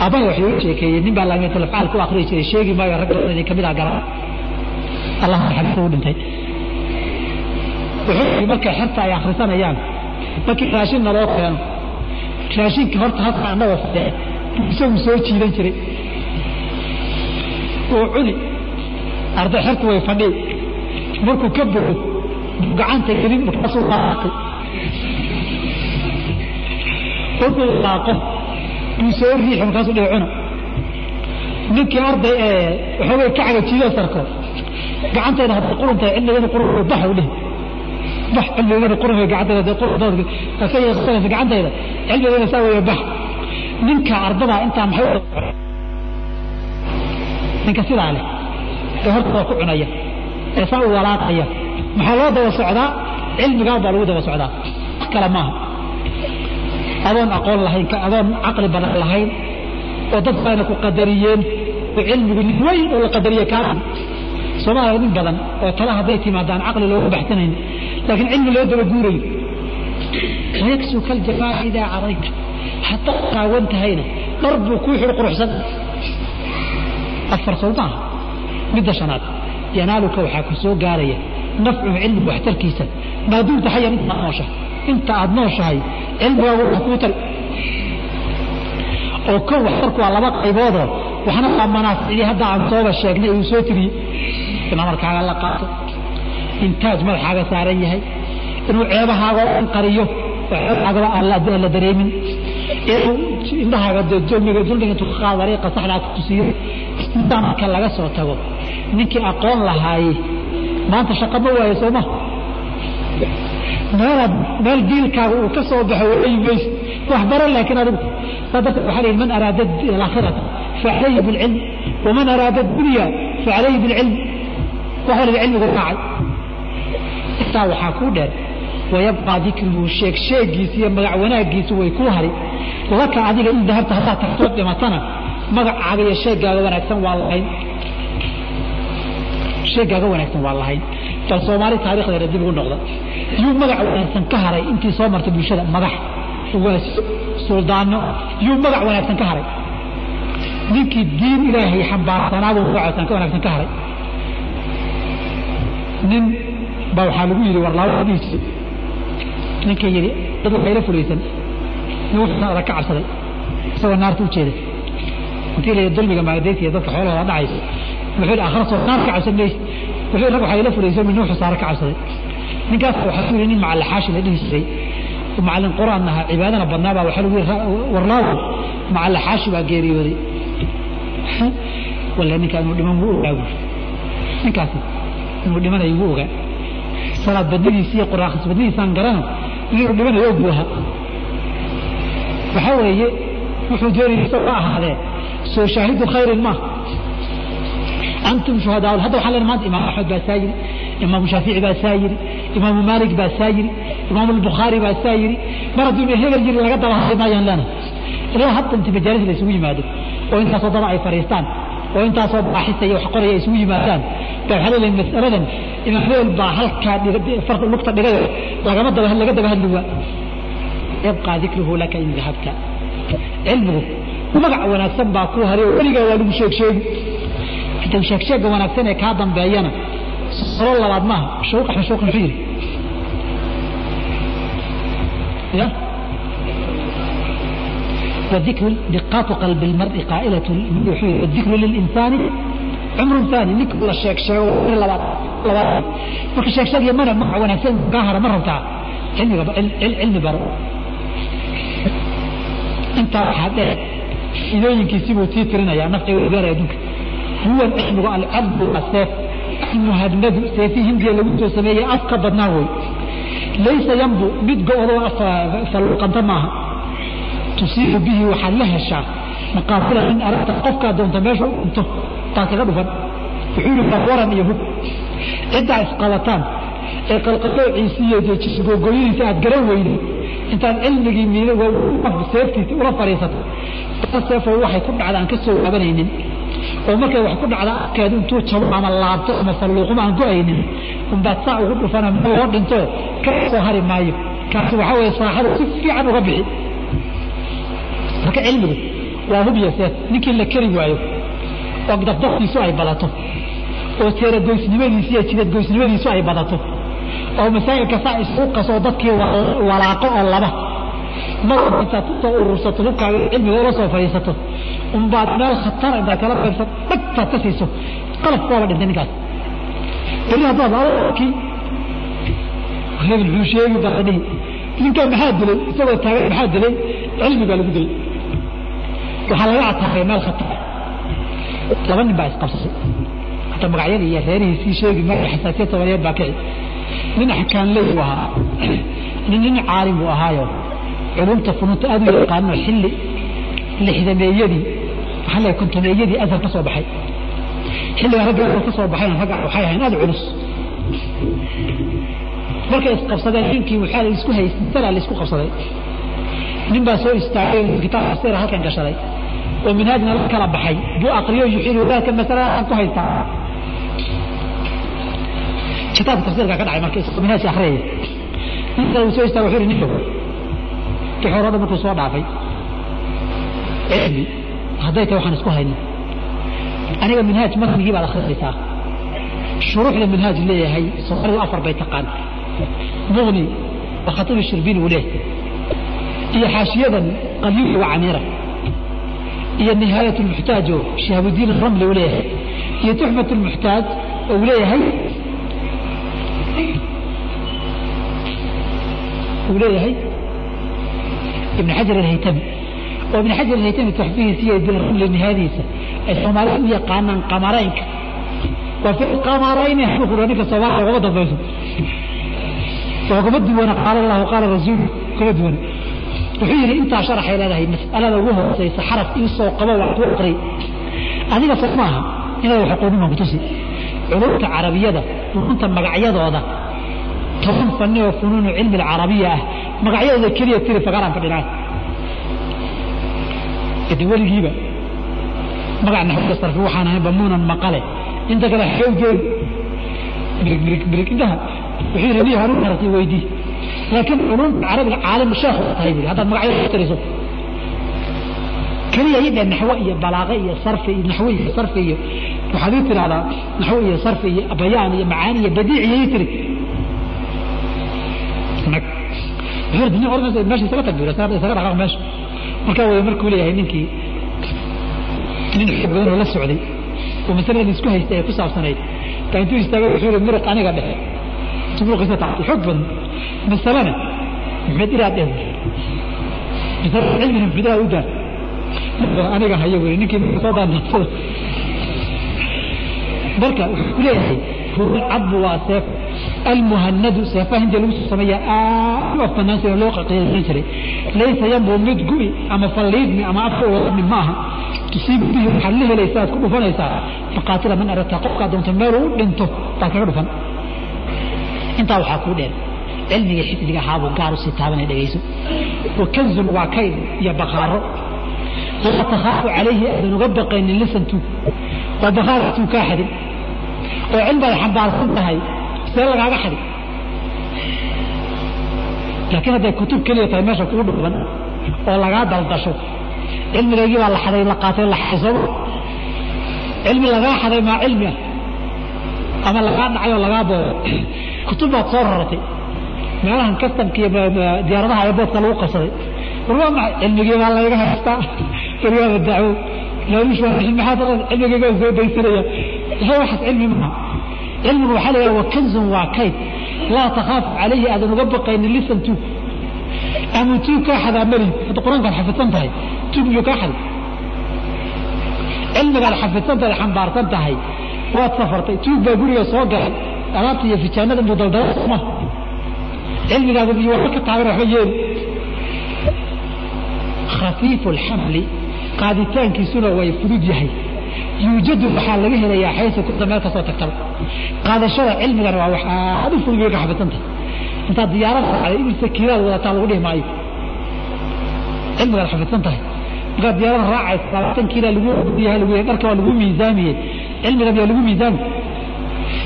aabbaha waxay u sheekeeyey nin baa laamiyatalafcaal ku akhriyi jiray sheegi maayo rag badan idin ka mid ah garan allah xabisa u dhintay. Wuxuu markay xerta ay akhrisanayaan markii raashin naloo keeno raashinka horta halka annagoo fadhiya isagu soo jiidan jiray oo cuni arday xertu way fadhiy markuu ka bogo gacanta gelin markaasuu qaaqay markuu qaaqo buu soo riixi markaasuu dhihi cuna. Ninkii arday ee waxoogay ka cagajiido sarko gacantayda hadda quruntahay cilmigana qurun bax u dhihi bax cilmigana qurun gacantayda qurun ka yeeqsanaysa gacantayda cilmigana saa weeye bax. Ninka ardada intaa maxay ninka sidaa leh ee horta waa ku cunaya ee saa u walaaqaya. Maxaa loo daba socdaa? Cilmigaa baa lagu daba socdaa. Wax kale maaha. Adoon aqoon lahayn adoon caqli badan lahayn oo dad bayna ku qadariyeen oo cilmigu nin weyn oo la qadariye kaa soomaaliya nin badan oo tala hadday timaadaan caqli looga baxsanayn laakiin cilmi loo daba guurayo wayaksuka aljafaa idaa carayta haddaad qaawan tahayna dhar buu kuu xidhi quruxsan afar sow maaha midda shanaad. Yanaaluka waxaa ku soo gaaraya nafcuhu cilmigu waxtarkiisa maa dumta xayan intaad noosha inta aada nooshahay cilmigaagu wax kuu tari oo kow waxtarku waa laba qayboodoo waxna waa manaaficdii hadda aan sooba sheegnay uu soo tiriyey in amarkaaga la qaato. Intaaj madaxaaga saaran yahay inuu ceebahaaga dhan qariyo ceebhaagaba aan la dareemin. Inuu indhahaaga dulmiga intuu ka qaado dariiqa saxdaa ku tusiyo intaa marka laga soo tago. Ninkii aqoon lahaaye maanta shaqa ma waayo sooma meelaad meel diilkaaga uu ka soo baxo waayi mayso wax baro laakiin adigu. Saa darteed waxaa lihi man araada alaakhirata facalayhi bilcilm waman araada dunya facalayhi bilcilm wax waliba cilmigu raacay. Intaa waxaa kuu dheer wayabqaa dikruhu sheeg sheegiisa iyo magac wanaagiisu way kuu hari. Laka adiga in dahabta haddaad tagtood dhimatana magacaaga iyo sheegaaga wanaagsan waa lahayn. Sheegaaga wanaagsan waa lahayn. Bal soomaali taarikhdeeda dib ugu noqda. Yuu magac wanaagsan ka haray intii soo martay bulshada magax ugaas suldaano. Yuu magac wanaagsan ka haray. Ninkii diin ilaahay xambaarsanaabuu magac wanaagsan ka haray. Nin baa waxaa lagu yidhi warlaabadiisi ninka yidhi dad waxayla fulaysan. Nin wuxuusan adag ka cabsaday. Isagoo naarta u jeeda la dulmiga maagdaysiya dadka xoolahooda dhacaysa wuxuu yidhi aakhira soo naar ka cabsan mayse wuxuu rag waxaa ila fulaysan min wuxuu saara ka cabsaday. Ninkaas waxaa ku yidhi nin macallin xaashi la dhihi jiray macallin quraan ahaa cibaadana badnaa baa waxaa lagu yidhi warlaagu macallin xaashi baa geeriyooday. Walla ninkaa inuu dhiman wuu ogaa buuri ninkaasi inuu dhimanayo wuu ogaa. Salaad badnidiisi iyo quraan khas badnidiisaan garana inuu dhimanayo og buu ahaa. Waxaa weeye wuxuu doonayay isagoo ha ahaadee soo shaahidu khayrin ma. Antum shuhadaa hadda waxaa leen maanta imaam axmed baa saa yiri imaamu shaafici baa saa yiri imaamu maalik baa saa yiri imaamu albukhaari baa saa yiri mar hadduu hebel yiri laga daba hadli maayaan leenahay ilaa hadda inta majaalis la isugu yimaado oo intaasoo daba ay fadhiistaan oo intaasoo baaxisa iyo wax qoraya isugu yimaadaan baa waxaa leeyahay mas'aladan imaam hebel baa halkaa lugta dhigayo lagama daba laga daba hadli waa. Yabqaa dikruhu laka in dahabta cilmigu magac wanaagsan baa ku haray oo weligaa waa lagu sheeg sheegi inta sheegsheega wanaagsan ee kaa dambeeyana solo labaad maaha shuuq axmed shuuq muxuu yidhi ya وذكر دقات قلب المرء قائلة الذكر للإنسان عمر ثاني نك ولا شيك شيك لبعض لبعض marka sheeg sheeg iyo mana magac wanaagsan gaahara ma rabtaa cilmiga cilmi baro intaa waxaa dheer idooyinkiisibuu tii tirinayaa nafciga gaara adduunka. Huwa cilmigu alcabdu aseef muhadnadu seefi hindiya lagu soo sameeyey afka badnaa wey laysa yambu mid go-do falluqanta maaha. Tusiibu bihi waxaad la heshaa maqaafila in aragta qofkaa doonta meesha u dhinto taad kaga dhufan. Wuxuu yidhi barwaran iyo hub. Ciddaa isqabataan ee qalqaloociisi iyo jisgoogoyadiisa aad garan weyday intaad cilmigii seeftiisi ula fadhiisato seefoo waxay ku dhacda aan ka oo markay wax ku dhacda afkeedu intuu jabo ama laabto ama falluuquma aan go'aynin. Unbaad saa ugu dhufana oo dhinto ka hari maayo. Kaasi waxaa weeye saaxada si fiican uga bixi. Marka cilmigu waa hub seef. Ninkii la keri waayo oo dafdaftiisu ay badato. Oo teeragoysnimadiisu iyo jidadgoysnimadiisu ay badato. Oo masaa'ilka saa isugu qasoo dadkii walaaqo oo laba mar intaad ku soo urursato hubkaaga cilmiga ula soo fadhiisato. Unbaad meel khatara intaad kala qaybsato dhagtaad ka siiso. Qalaf waaba dhintay ninkaas. Beri haddaad alkii hebel muxuu sheegi baa dhihi ninkaa maxaa dilay? Isagoo taagan maxaa dilay? Cilmi baa lagu dilay. Waxaa laga ataaqay meel khatar. Laba nin baa isqabsay hata magacyadii iyo reerihiisii sheegi marka xasaasiyad soomaaliyeed baa kici nin axkaanley buu ahaa. Nin nin caalim buu ahaayo culumta funuunta aad u yaqaano xilli lixdameeyadii waxaa leeyahay kontomeeyadii azhar ka soo baxay. Xilliga ragga azhar ka soo baxayna ragga waxay ahayn aad culus. Markay isqabsadeen ninkii waxaa la isku haystaa la isku qabsaday. Nin baa soo istaagay kitaab tafsiir halkan gashaday. Oo minhaajna la kala baxay. Buu aqriyo yuxiilu dalka masalada aan ku haystaa kitaabka tafsiirka ka dhacay marka minhaajka akhriyay ninka uu soo istaagay wuxuu yidhi ninka wixii hore dhan markuu soo dhaafay cilmi hadday tahay waxaan isku hayno aniga minhaaj matnigii baad akhriyaysaa shuruuxda minhaaj leeyahay soomaalidu afar bay taqaan. Muqni waa khatiib shirbiin uu leeyahay iyo xaashiyadan qalyuuxi wa camiira. Iyo nihaayat lmuxtaaj oo shihaabudiin ramli uu leeyahay. Iyo tuxfat lmuxtaaj ibn xajar alhaytami. Oo ibn xajar alhaytami tuxfihiisa iyo diin ramli nihaayadiisa ay soomaalida u yaqaanaan qamaraynka waa fi qamarayni xukuro ninka soomaaliya ugama dambayso. Oo kama duwana qaala allahu qaala rasuulu kama duwana wuxuu yidhi intaa sharaxay leedahay mas'alada ugu hooseysa xaraf ii soo qabo wax ku aqri. Adiga soo maaha inaad wax aqoonin baan kutusi culumta carabiyada runta magacyadooda toban fanni oo funuunu cilmi alcarabiya ah magacyadooda keliya tiri fagaraan fadhinaay edi weligiiba magac naxwada sarfi waxaan ahayn bamuunan maqale. Inta kale xawgeed mirig mirig mirig intaha wuxuu yidhi nin hanuun haratay weydii laakiin culumta carabiga caalim sheekh tahay buri haddaad magacyada ku tiriso. Keliya ii dheh naxwo iyo balaaqe iyo sarfi iyo naxwo iyo sarfi iyo waxaad ii tidhahdaa naxwo iyo sarfi iyo bayaan iyo macaani iyo badiic iyo ii tiri wuxuu yidhi nin oranaysa meesha isaga tag buri isaga dhaqaaq meesha. Markaa way markuu leeyahay ninkii nin xoog badan oo la socday oo masaladan isku haystay ay ku saabsanayd baa intuu istaagay wuxuu yidhi muruq aniga dhexe. Muruqiisa taabtay xoog badan masalana maxmed iraad eh masala cilmina maxmed iraad u daa aniga hayo weli ninkii soo daanaansada marka wuxuu ku leeyahay cadbu waa seef almuhanadu seefaha hindiya lagu soo sameeya aad u afbanaan sida loo qaqiisan jiray. Laysa yambu mid gu'i ama falliidmi ama afka wadami maaha. Tusiibu bihi waxaad la helaysaa aad ku dhufanaysaa. Faqaatila man aragtaa qofkaa doonto meel uu dhinto baad kaga dhufan. Intaa waxaa kuu dheer cilmiga xifdiga ahaabuu gaar u sii taabanay dhegayso wa kanzun waa kayd iyo bakaaro laa takhaafu calayhi aadan uga baqaynin lisantu. Waa bakaaratuu kaa xadin oo cilmigaad xambaarsan tahay see lagaaga xadin laakiin hadday kutub keliya tahay meesha kugu dhuban oo lagaa daldasho cilmigaygii baa la xaday la qaatay la xisabo cilmi lagaa xaday maa cilmi ah? Ama lagaa dhacay oo lagaa boobo kutub baad soo raratay. Meelahan kastamka iyo diyaaradaha airboodka lagu qabsaday. Warwaa maxay? Cilmigii baa layga haystaa? Warwaaba dacwo. Laalush waa maxaa cilmigayga soo daysanaya waxaas cilmi maaha cilmigu waxaa la yidhaha wa kanzun waa kayd. Laa takhaafu calayhi aadan uga baqaynin lisan tuug ama tuug kaa xadaa mari hadda qur'aankaad xafidsan tahay. Tuug miyuu kaa xaday. Cilmigaad xafidsan tahay xambaarsan tahay. Waad safartay tuug baa guriga soo galay. Alaabta iyo fijaanada mudaldala soma cilmigaada iyo waxba ka taagan waxba yeeli. Khafiifu alxamli qaaditaankiisuna way fudud yahay yuujadu waxaa laga helayaa xaysa kunta meel ka soo tagtaba qaadashada cilmigana waa wax aad u fudud bay ka xafidsan tahay intaad diyaarad raacday in sakiiraad wadataa lagu dhihi maayo cilmigaad xafidsan tahay markaad diyaarada raacaysa labaatan kiila lagu yahay lagu dharka waa lagu miisaamiyey cilmiga miyaa lagu miisaami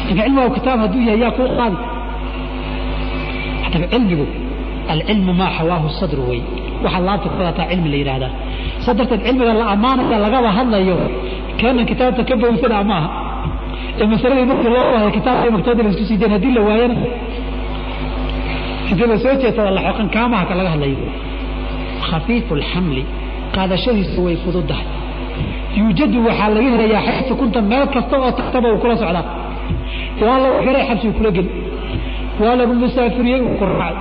marka cilmiga kitaab hadduu yahay yaa kuu qaadi haddaba cilmigu alcilmu maa xawaahu sadru wey waxaa laabta ku wadataa cilmi la yidhaahdaa saa darteed cilmiga la ammaanaya lagaba hadlayo keenan kitaabta ka bowsana maaha ee masaladii markii loo wahay kitaabka maktabada la isku sii dayn haddii la waayana intii la soo jeetada la xoqan kaamaha ka laga hadlayo. Khafiifu alxamli qaadashadiisu way fududahay. Yuujadu waxaa laga helayaa xaysu kunta meel kasta oo tagtaba uu kula socdaa. Waa lagu xiray xabsigu kula geli waa lagu musaafiriyey uu ku raacay.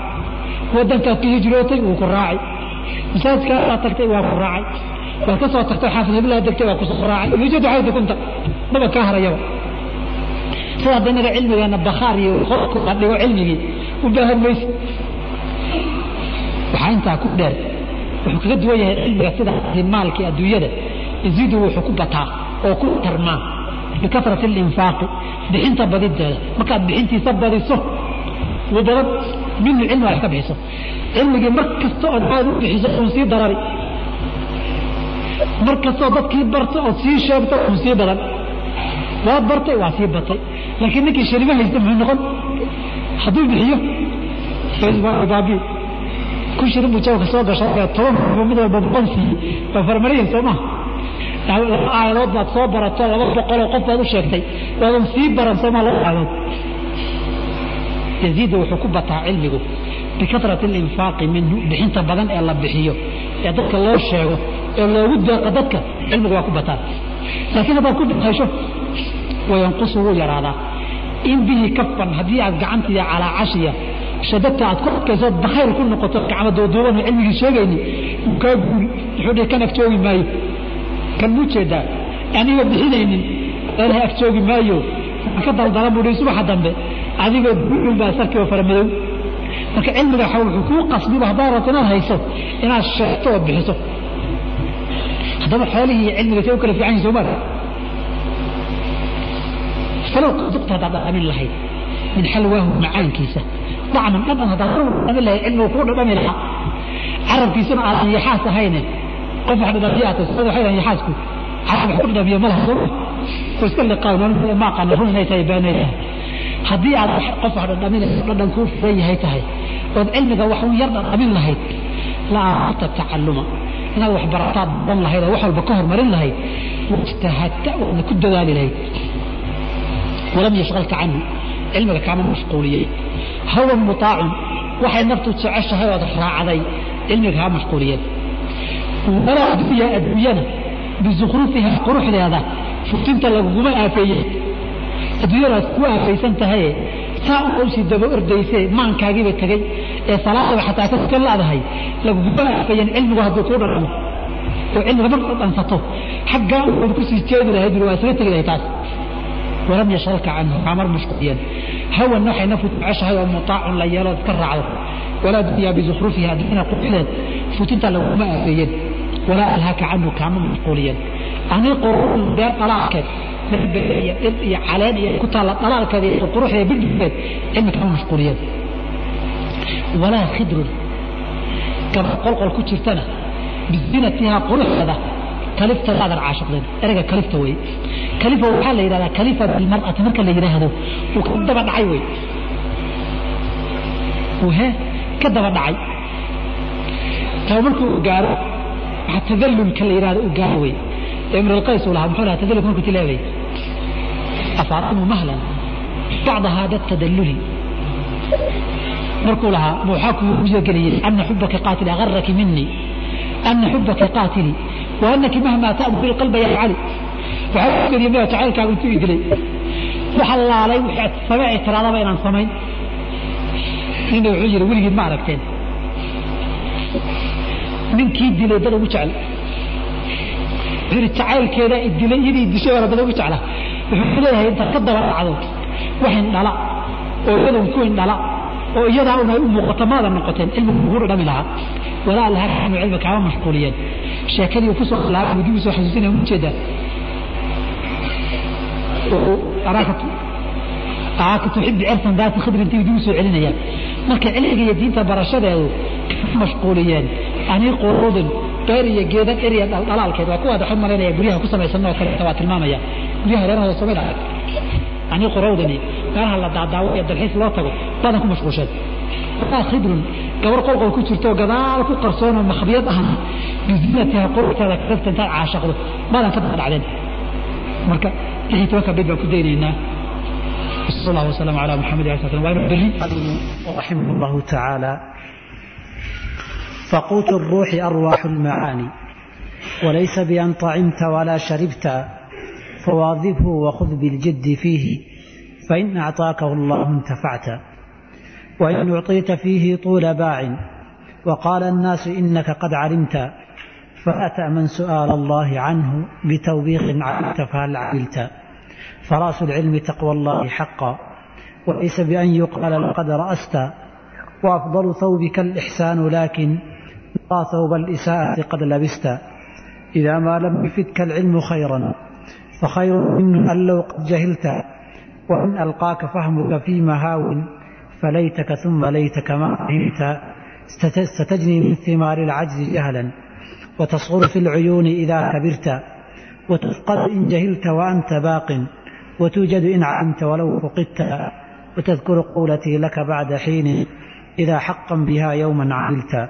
Wadankaad ka hijrootay uu ku raacay masaajidkaasaa tagtay waa ku raacay. Waad ka soo tagtay xaafid hiblaa degtay waa ku soo raacay. Yuujadu xaysu kunta maba kaa harayaba sida hadda inaga cilmigeena bakhaar iyo qofku la dhigo cilmigii u baahan mayse waxaa intaa ku dheer wuxuu kaga duwan yahay cilmiga sida maalkii adduunyada. Yaziidu wuxuu ku bataa oo ku tarmaa. Bikafrati alinfaaqi bixinta badideeda markaad bixintiisa badiso wuu badan minhu cilmiga iska bixiso. Cilmigii mar kasta ood aad u bixiso uun sii darari. Mar kastoo dadkii barto ood sii sheegto uun sii badan waad bartay waa sii batay. Laakiin ninkii sharimo haysta muxuu noqon? Hadduu bixiyo baabi kun shirin buu jawka soo gashay toban mid walba boqol siiyey waa farmariyan soo maha. Laba aayadood baad soo barato laba boqoloo qof baad u sheegtay. Waadan sii baran soo maha laba aayadood yaziidu wuxuu ku bataa cilmigu bikatrati alinfaaqi minhu bixinta badan ee la bixiyo ee dadka loo sheego ee loogu deeqo dadka cilmiga waa ku bataan laakiin haddaad ku dhaqaysho wayanqusu wuu yaraadaa in bihi kafan haddii aad gacantiiya calaa cashiya shadadta aad ku adkayso bakhayr ku noqoto gacmo duuduuban cilmigii sheegayni kaa guuri wuxuu dhihi kan ag joogi maayo. Kan muu jeedaa? Aniga bixinaynin ilahay ag joogi maayo. Ka daldala buu dhihi subaxa dambe adigoo buul baa sarkii oo faramadow marka cilmiga waxa wuxuu kuu qasbiba haddaad rabto inaad hayso inaad sheegto oo bixiso. Haddaba xoolihii cilmiga say u kala fiican yihiin soo mara falow duqta haddaad dhadhamin lahayd min xalwaahu macaankiisa. Dacman dhadhan haddaad dhadhamin lahayd cilmigu kuu dhadhami lahaa. Carabkiisuna aadan yaxaas ahayne qof wax dhadhamiyaata waxay dhahan yaxaasku carab wax ku dhadhamiya ma laha soo oo iska liqaan ma aqaana run inay tahay beenay tahay haddii aad qof wax dhadhaminayso dhadhan kuu furan yahay tahay. Ood cilmiga wax un yar dhadhamin lahayd la aarta tacalluma. Inaad wax barataad badan lahayd oo wax walba ka hormarin lahayd wajtahadta waadna ku dadaali lahayd. Walam yashqalka canhu cilmiga kaama mashquuliyey. Hawan mutaacun waxay naftu jeceshahay ood raacday cilmiga kaa mashquuliyeen. Walaa addunya adduunyana bizukrufiha quruxdeeda futinta laguguma aafeeye adduunyadaas ku aafaysan tahaye saa u qowsi daba ordayse maankaagiiba tegey ee salaadaba xataa ka tukan laadahay laguguma aafeeyeen cilmigu hadduu kuu dhadhamo oo cilmiga mar dhadhansato xaggaa uad ku sii jeedi lahayd waa isaga tegi lahay taas. Walam yashgalka canhu kaamar mashquuliyeen hawan waxay naftu jeceshahay oo mutaacun la yeelood iska raacdo. Walaa dunyaa bizukrufiha adduunyada quruxdeed futinta laguguma aafeeyeen walaa alhaaka canhu kaama mashquuliyeen ani qurun beer dhalaalkeed iyo dhir iyo caleen iyo ku taalla dhalaalkeeda iyo quruxda bidhigteed cilmi kama mashquuliyeen walaa khidrun. Gabar qolqol ku jirtana bizinatihaa quruxdeeda kaliftada aadan caashiqdeen ereyga kalifta wey kalifa waxaa la yidhahdaa kalifa bilmar'ati marka la yidhaahdo uu ka daba dhacay wey he ka daba dhacay. Markuu gaaro tadallulka la yidhahdo uu gaaro wey imr alqays uu lahaa muxuu lahaa tadallulka markuu tilaabay afaatimu mahlan bacda hada tadalluli markuu lahaa waxaa kuuya geliyey ana xubaka qaatili agaraki minii ana xubaka qaatili wa anaki mahmaa ta'dukuli qalba ya cali waxaa ku geliyey maya jacaylkaagu intuu i dilay waxa laalay wixii samee tiraadaba inaan samayn nina wuxuu yidhi weligiid ma yidhi jacaylkeeda i dilay iyadii dishay baa dad ugu jecla wuxuu leeyahay intaad ka daba dhacdo wax indhala oo iyadan ku indhala oo iyadaa un ay u muuqato maadan noqoteen cilmigu ugu dhadhami lahaa. Walaa laha inu cilmi kaama mashquuliyeen. Sheekadii uu ku soo lahaa buu dib u soo xasuusinaya u jeedaa aaka tuxibi cirsan daati khidrintii dib u soo celinayaan marka cilmiga iyo diinta barashadeedu kama mashquuliyeen anii quruudin beer iyo geedan eriya dhaldhalaalkeed waa kuwaad waxaan malaynaya guryaha ku samaysan oo kaleeta waa tilmaamaya guryaha reerahooda soomida anii qurawdan iyo meelaha la daadaawo iyo dalxiis loo tago badan ku mashquulsheen waa khidrun gabar qolqol ku jirto gadaal ku qarsoon oo makhabiyad ahan bizinatiha quruxteeda kasabta intaad caashaqdo badan ka dhacdeen marka lixii tobanka bid baan ku daynaynaa صلى الله وسلم على محمد عليه الصلاة والسلام رحمه الله تعالى فقوت الروح أرواح المعاني وليس بأن طعمت ولا شربت فواظبه وخذ بالجد فيه فإن أعطاكه الله انتفعت وإن أعطيت فيه طول باع وقال الناس إنك قد علمت فأتى من سؤال الله عنه بتوبيخ عملت فهل عملت فراس العلم تقوى الله حقا وليس بأن يقال لقد رأست وأفضل ثوبك الإحسان لكن ثوب الإساءة قد لبست إذا ما لم يفدك العلم خيرا فخير منه أن لو قد جهلت وإن ألقاك فهمك في مهاو فليتك ثم ليتك ما فهمت ستجني من ثمار العجز جهلا وتصغر في العيون إذا كبرت وتفقد إن جهلت وأنت باق وتوجد إن علمت ولو فقدت وتذكر قولتي لك بعد حين إذا حقا بها يوما عملت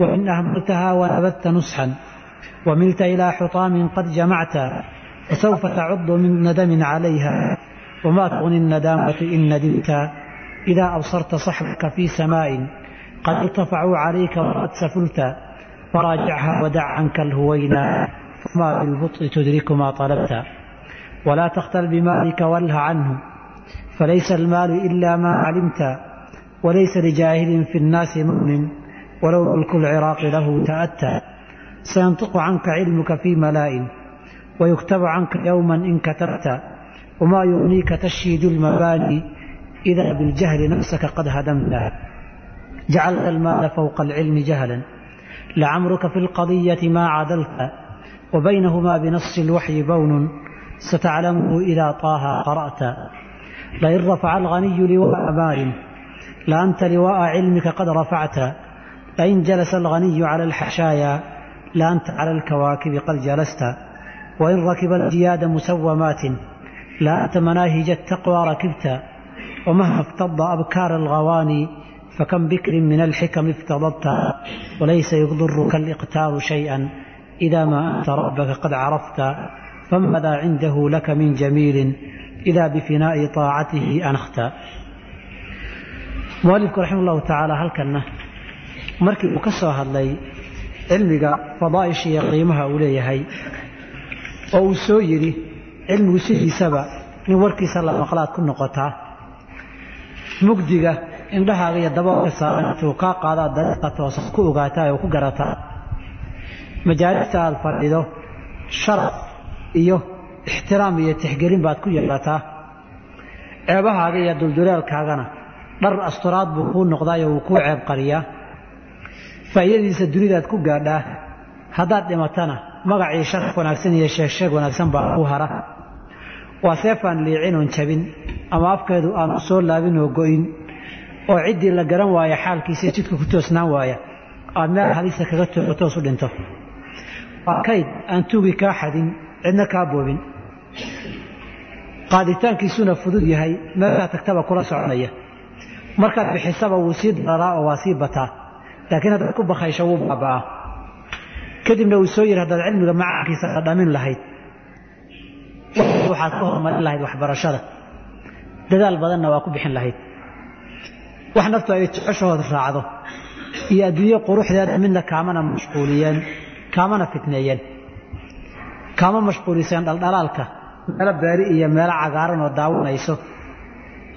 وإن أهملتها ونبذت نصحا وملت إلى حطام قد جمعت فسوف تعض من ندم عليها وما تغني الندامة إن ندمت إذا أبصرت صحبك في سماء قد ارتفعوا عليك وقد سفلت فراجعها ودع عنك الهوينا فما بالبطء تدرك ما طلبت ولا تختل بمالك واله عنه فليس المال إلا ما علمت وليس لجاهل في الناس مؤمن walow mulku lciraaqi lahu ta'ataa sayantiqu canka cilmuka fii malaa'in wayuktabu canka yowman in katabta wamaa yugniika tashhiidu lmabaani idaa biljahli nafsaka qad hadamta jacalta almaala fowqa alcilmi jahlan lacamruka fi lqadiyati maa cadalta wabaynahumaa binasi alwaxyi bownun sataclamuhu idaa taaha qara'ta lain rafaca alghaniyu liwaa'a maalin la anta liwaa'a cilmika qad rafacta لئن جلس الغني على الحشايا لأنت على الكواكب قد جلست وإن ركب الجياد مسومات لأنت مناهج التقوى ركبت ومهما افتض أبكار الغواني فكم بكر من الحكم افتضبت وليس يضرك الإقتار شيئا إذا ما أنت ربك قد عرفت فماذا عنده لك من جميل إذا بفناء طاعته أنخت mualifku raxima allahu tacaala halkanna markii uu ka soo hadlay cilmiga fadaaisha iyo qiimaha uu leeyahay oo uu soo yidhi cilmigu sidiisaba in warkiisa la maqlaad ku noqotaa mugdiga indhahaaga iyo daboolka saaran intuu kaa qaadaa dariiqa toosan ku ogaataa oo ku garataa majaalista aada fadhido sharaf iyo ixtiraam iyo tixgelin baad ku yeelataa. Ceebahaaga iyo dulduleelkaagana dhar asturaad buu kuu noqdaayo wuu kuu ceeb qariyaa faa'iidadiisa dunidaad ku gaadhaa haddaad dhimatana magacii sharaf wanaagsan iyo sheegsheeg wanaagsan baa ku hara. Waa seefaan liicin oon jabin ama afkeedu aanu soo laabin oo go'in oo ciddii la garan waaya xaalkiisa jidka ku toosnaan waaya aad meel halisa kaga toos u dhinto. Waa kayd aan tuugi kaa xadin cidna kaa boobin. Qaaditaankiisuna fudud yahay meelkaa tagtaba kula soconaya. Markaad bixisaba wuu sii dararaa oo waa sii bataa laakiin haddaad ku bakaysho wuu baaba'aa kadibna wuu soo yidhi haddaad cilmiga macaankiisa dhadhamin lahayd waxaad ku horumarin lahayd waxbarashada. Dadaal badanna waa ku bixin lahayd. Wax naftu ay jeceshahood raacdo. Iyo adduunye quruxdeeda midna kaamana mashquuliyeen kaamana fitneeyeen. Kaama mashquuliseen dhaldhalaalka meelo beeri iyo meelo cagaaran oo daawanayso.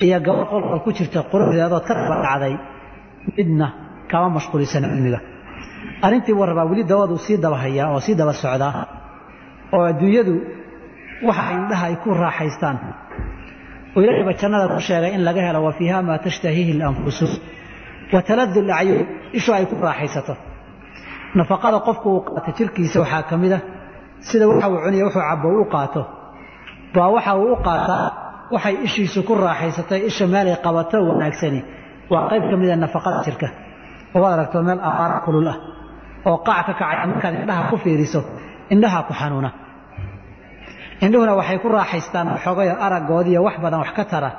Iyo gabadh qolqol ku jirta quruxdeedood ka daba dhacday midna kama mashquulisan cilmiga. Arrintii warrabaa weli dawadu sii daba hayaa oo sii daba socdaa oo adduunyadu waxa indhaha ay ku raaxaystaan. Oo ilaahayba jannada ku sheegay in laga helo wa fiiha maa tashtahiihi alanfusu wa taladu lacyun ishu ay ku raaxaysato. Nafaqada qofku uu qaato jirkiisa waxaa ka mid a sida waxa uu cuniya wuxuu cabo u qaato. Baa waxa uu u qaataa waxay ishiisu ku raaxaysatay isha meelay qabato wanaagsani waa qayb ka mida nafaqada jirka waad aragto meel aqaar kulul ah oo qaac ka kacay markaad indhaha ku fiiriso indhaha ku xanuuna. Indhuhuna waxay ku raaxaystaan waxoogayo araggoodiiyo wax badan wax ka tara.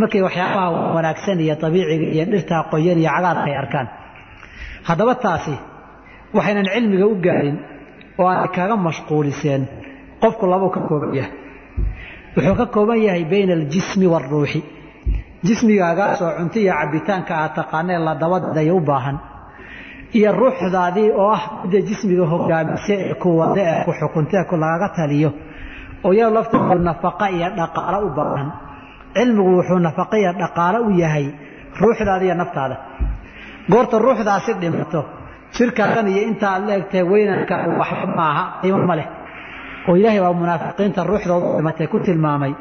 Markay waxyaabaha wanaagsan iyo dabiiciga iyo dhirtaa qoyan iyo cagaarka ay arkaan. Haddaba taasi waxaynan cilmiga u gaarin oo aanay kaga mashquuliseen qofku labuu ka kooban yahay. Wuxuu ka kooban yahay bayna aljismi waaruuxi jismigaagaasoo cunto iyo cabitaanka aad taqaanee la dabadaya u baahan. Iyo ruuxdaadii oo ah midda jismiga hogaamise ee ku wada ee ku xukunta ku lagaga taliyo oo iyado lafteedu nafaqa iyo dhaqaalo u baahan. Cilmigu wuxuu nafaqa iyo dhaqaalo u yahay ruuxdaada iyo naftaada. Goorta ruuxdaasi dhimato jirkaagan iyo intaad leegtahay weynanka waxba maaha qiimo ma leh. Oo ilaahay baa munaafiqiinta ruuxdooda dhimatay ku tilmaamay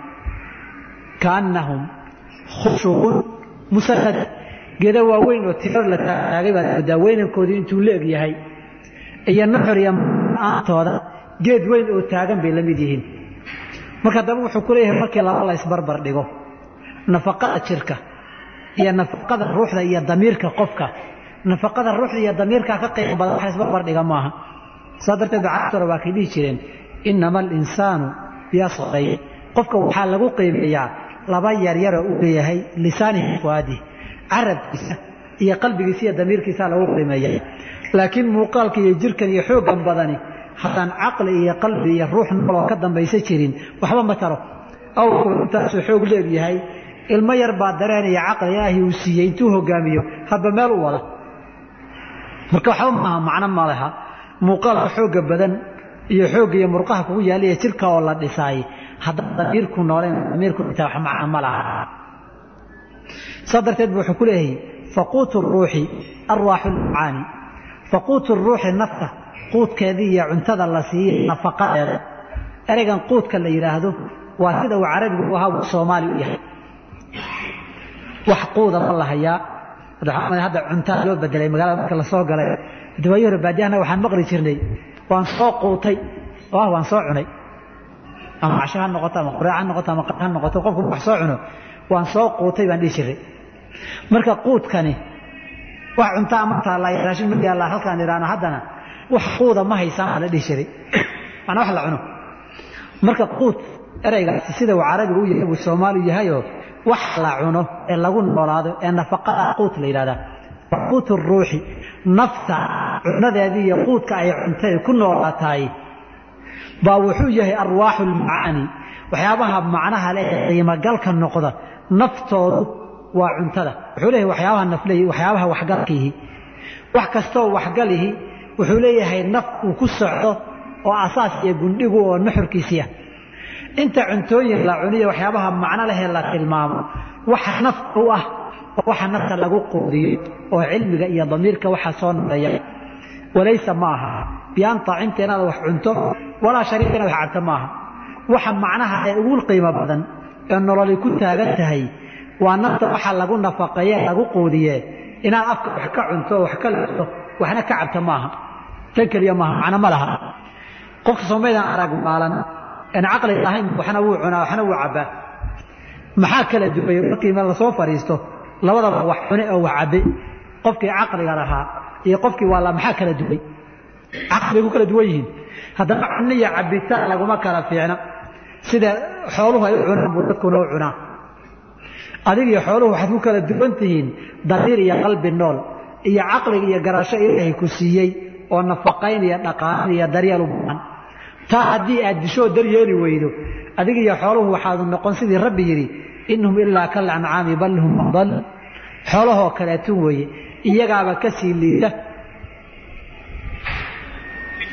kaannahum khushuubun musanad geeda waaweyn oo tirar la taagay baad moodaa weynankoodii intuu leeg yahay. Iyo nuxur iyo aantooda geed weyn oo taagan bay la mid yihiin. Marka daba wuxuu ku markii laba la isbarbar dhigo. Nafaqada jirka iyo nafaqada ruuxda iyo damiirka qofka. Nafaqada ruuxda iyo damiirka ka qayb badan wax isbarbar dhiga maaha. Saa darteed bacasura waa kay dhihi jireen inama alinsaanu biasqay qofka waxaa lagu qiimeeyaa laba yaryaroo u leeyahay lisaanihi fuaadi carabkiisa iyo qalbigiisa iyo damiirkiisa lagu qiimeeya laakiin muuqaalka iyo jirkan iyo xooggan badani haddaan caqli iyo qalbi iyo ruux nooloo ka dambaysa jirin waxba ma taro. Awrku intaasuu xoog leegyahay ilmo yar baa dareenaya caqli ilaahi uu siiyey intuu hogaamiyo hadba meel u wada. Marka waxba maaha macno ma leha. Muuqaalka xoogga badan iyo xoogga iyo murqaha kugu yaalla iyo jirka oo la dhisaay darteed bu wuxuu ku ruuxi arwaaxu lmacaani. Faquutu ruuxi nafta quudkeedii iyo cuntada la siiye nafaqadeeda ereygan quudka la yidhaahdo waa sida uu carabigu u ahaa soomaali u yahay. Wax quuda ma la hayaa hadda cuntaa loo bedelay magaalada marka la soo galay dawaayo hore baadiyahana waxaan maqli jirnay. Waan soo quutay oo ah waan soo cunay ama casho ha noqoto ama quraac ha noqoto ama ha noqoto qofku wax soo cuno waan soo quutay baan dhihi jiray. Marka quudkani wax cuntaa ma taalla raashin ma yaalla halkaan idhaahno haddana wax quuda ma haysaan baa la dhihi jiray. Macnaa wax la cuno. Marka quud ereygaasi sida uu carabigu u yahay buu soomaali yahayoo wax la cuno ee lagu noolaado ee nafaqada quut la yidhahdaa quut ruuxi nafta cunadeedii iyo quudka ay cuntay ku noolaataay baa wuxuu yahay arwaaxu lmacaani waxyaabaha macnaha leh ee qiimogalka noqda naftoodu waa cuntada. Wuxuu leeyahay waxyaabaha nafleeyi waxyaabaha waxgalkiihi wax kastoo waxgalihi wuxuu leeyahay naf uu ku socdo oo asaas iyo gundhigu oo nuxurkiisiya. Inta cuntooyin la cuniyo waxyaabaha macno lehee la tilmaamo waxa nafta u ah oo waxa nafta lagu quudiyo oo cilmiga iyo damiirka waxa soo noqeeya. Walaysa ma biyaan taacimta inaad wax cunto walaa shariika inaad wax cabto ma aha waxa macnaha ee ugu qiimo badan ee nololi ku taagan tahay waa nafta waxa lagu nafaqeeye lagu quudiye. Inaad afka wax ka cunto wax ka listo waxna ka cabto maaha. Tan keliya maaha macno ma laha. Qofka soomaydaan arag maalan aan caqli ahayn waxna wuu cunaa waxna wuu cabbaa maxaa kala duway markii ma la soo fadhiisto labadaba wax cune oo wax cabbe. Qofkii caqliga lahaa iyo qofkii waa la maxaa kala duway caqli ku kala duwan yihiin. Haddaba cunno iyo cabbitaan laguma kala fiicna. Sida xooluhu ay u cunaan buu dadkuna u cunaa. Adig iyo xooluhu waxaad ku kala duwan tihiin damiir iyo qalbi nool iyo caqliga iyo garasho ilaahay ku siiyey oo nafaqayn iyo dhaqaanin iyo daryeel u baahan. Taa haddii aad dishoo daryeeli weydo adig iyo xooluhu waxaadu noqon sidii rabbi yidhi inhum ilaa kal ancaami bal hum adal xoolahoo kaleetun weeye iyagaaba ka sii liita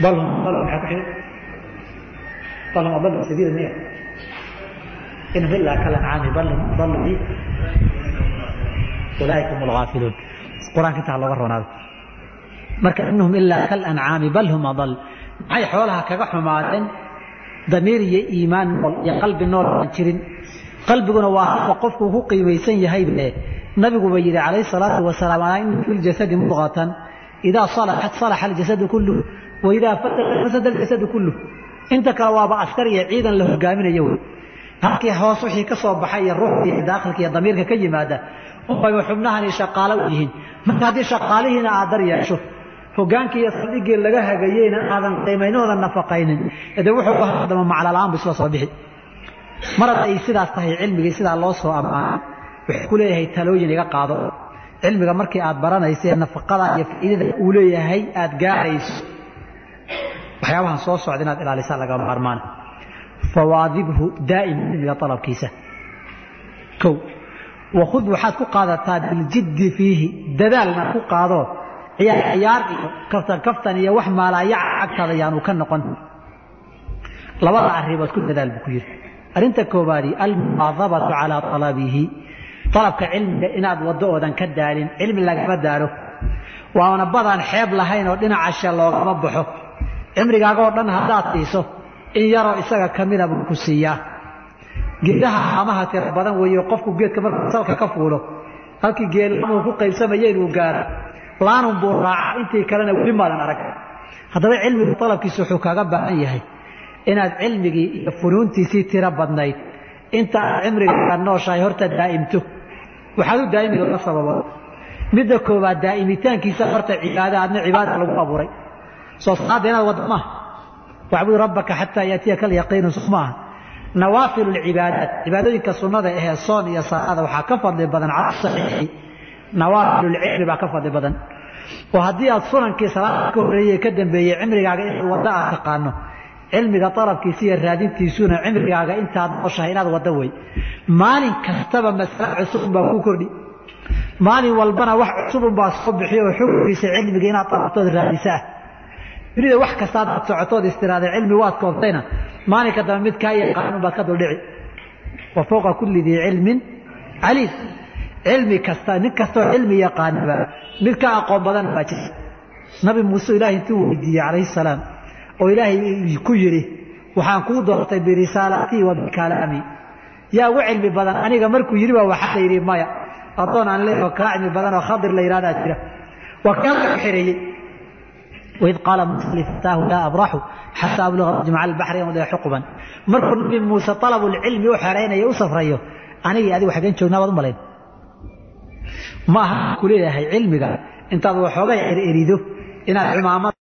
xiga bal hum adal sabiila miya inhum ilaa kal ancaami bal hum adal bi ulaaika hum alghaafiluun qur'aanka intaa looga roonaado. Marka inhum ilaa kal ancaami bal hum adal maxay xoolaha kaga xumaadeen damiir iyo iimaan nool iyo qalbi nool aan jirin. Qalbiguna waa halka qofku ku qiimaysan yahay be nabiguba yidhi calayhi salaatu wasalaam alaa inna fi ljasadi mudqatan idaa salaxat salaxa aljasadu kulluh wa idaa fasadat fasada aljasadu kulluh inta kale waaba askar iyo ciidan la hogaaminayo wey halkii hoos wixii ka soo baxay iyo ruuxdii daakilka iyo damiirka ka yimaada unbay xubnahani shaqaalo u yihiin marka haddii shaqaalihiina aad dar yeesho hogaankii iyo saldhiggii laga hagayeyna aadan qiimaynahooda nafaqaynin de wuxuu hadama maclala-aan bu isla soo bixi marad ay sidaas tahay cilmigii sidaa loo soo ammaanay wuxuu ku leeyahay talooyin iga qaado cilmiga markii aad baranaysa nafaqada iyo waxyaabahan soo socda inaad ilaalisaa laga maarmaan. Fawaadibhu daa'im cilmiga alabkiisa kow wakhud waxaad ku qaadataa biljiddi fiihi dadaalna ku qaado ciyaar iyo kaftan kaftan iyo wax maalaayaca agtaada yaanu ka noqon. Labada arrimood ku dadaal buu ku yidhi. Arrinta koobaadi almuwaadabatu calaa talabihi. Dalabka cilmiga inaad waddo oodan ka daalin cilmi lagama daalo waana badaan xeeb lahayn oo dhinaca she loogama baxo cimrigaagoo dhan haddaad siiso in yaroo isaga ka mida buu ku siiyaa. Geedaha amaha tira badan weeyo qofku geedka markuu salka ka fuulo halkii geelamuu ku qaybsamaya inuu gaaro laanun buu raaca intii kalena weli maadan arag. Haddaba cilmigu dalabkiisa wuxuu kaaga baahan yahay inaad cilmigii iyo funuuntiisii tiro badnayd. Inta aad cimriga nooshahay horta daa'imto. Waxaad u daa'imi laba sababood midda koowaad daa'imitaankiisa horta cibaada adna cibaada lagu abuuray soo salaada inaad waddo maaha wacbud rabbaka xataa yaatiyaka alyaqiinu maaha nawaafilu lcibaadaat cibaadooyinka sunnada ahee soon iyo salaada waxaa ka fadli badan cala saxiixi. Nawaafilulcilmi baa ka fadli badan. Oo haddii aad sunankii salaada ka horreeyey ka dambeeyey cimrigaaga in waddo aad taqaano cilmiga dalabkiisa iyo raadintiisuna cimrigaaga intaad nooshahay inaad waddo wey maalin kastaba masale cusub baa ku kordhi. Maalin walbana wax cusubun baa soo bixiyo oo xukunkiisa cilmiga inaad dunida wax kastaad aad socotood istiraada cilmi waad koontayna. Maalinka dambe mid kaa yaqaan baad ka duldhici. Wa fowqa kulli dii cilmin caliim. Cilmi kasta nin kastoo cilmi yaqaanaba mid ka aqoon badan baa jira. Nabi muuse ilaahay intuu weydiiyey calayhi salaam oo ilaahay ku yidhi waxaan kuu doortay birisaalaatii wa bikalaami. Yaa ugu cilmi badan aniga markuu yidhi baa waxaa la yidhi maya adoon aan leeyaho kaa cilmi badan oo khadir la yidhahdaa jira. Waa kaa ku xireeyey waid qaala muusa lifataahu laa abraxu xataa abluga majmaca albaxri yamda xuquban markuu nabi muuse alabulcilmi u xeraynayo u safrayo anigii adigu xaggeen joognaa baad u malayn ma aha ku leeyahay cilmiga intaad waxoogay ererido inaad cimaamad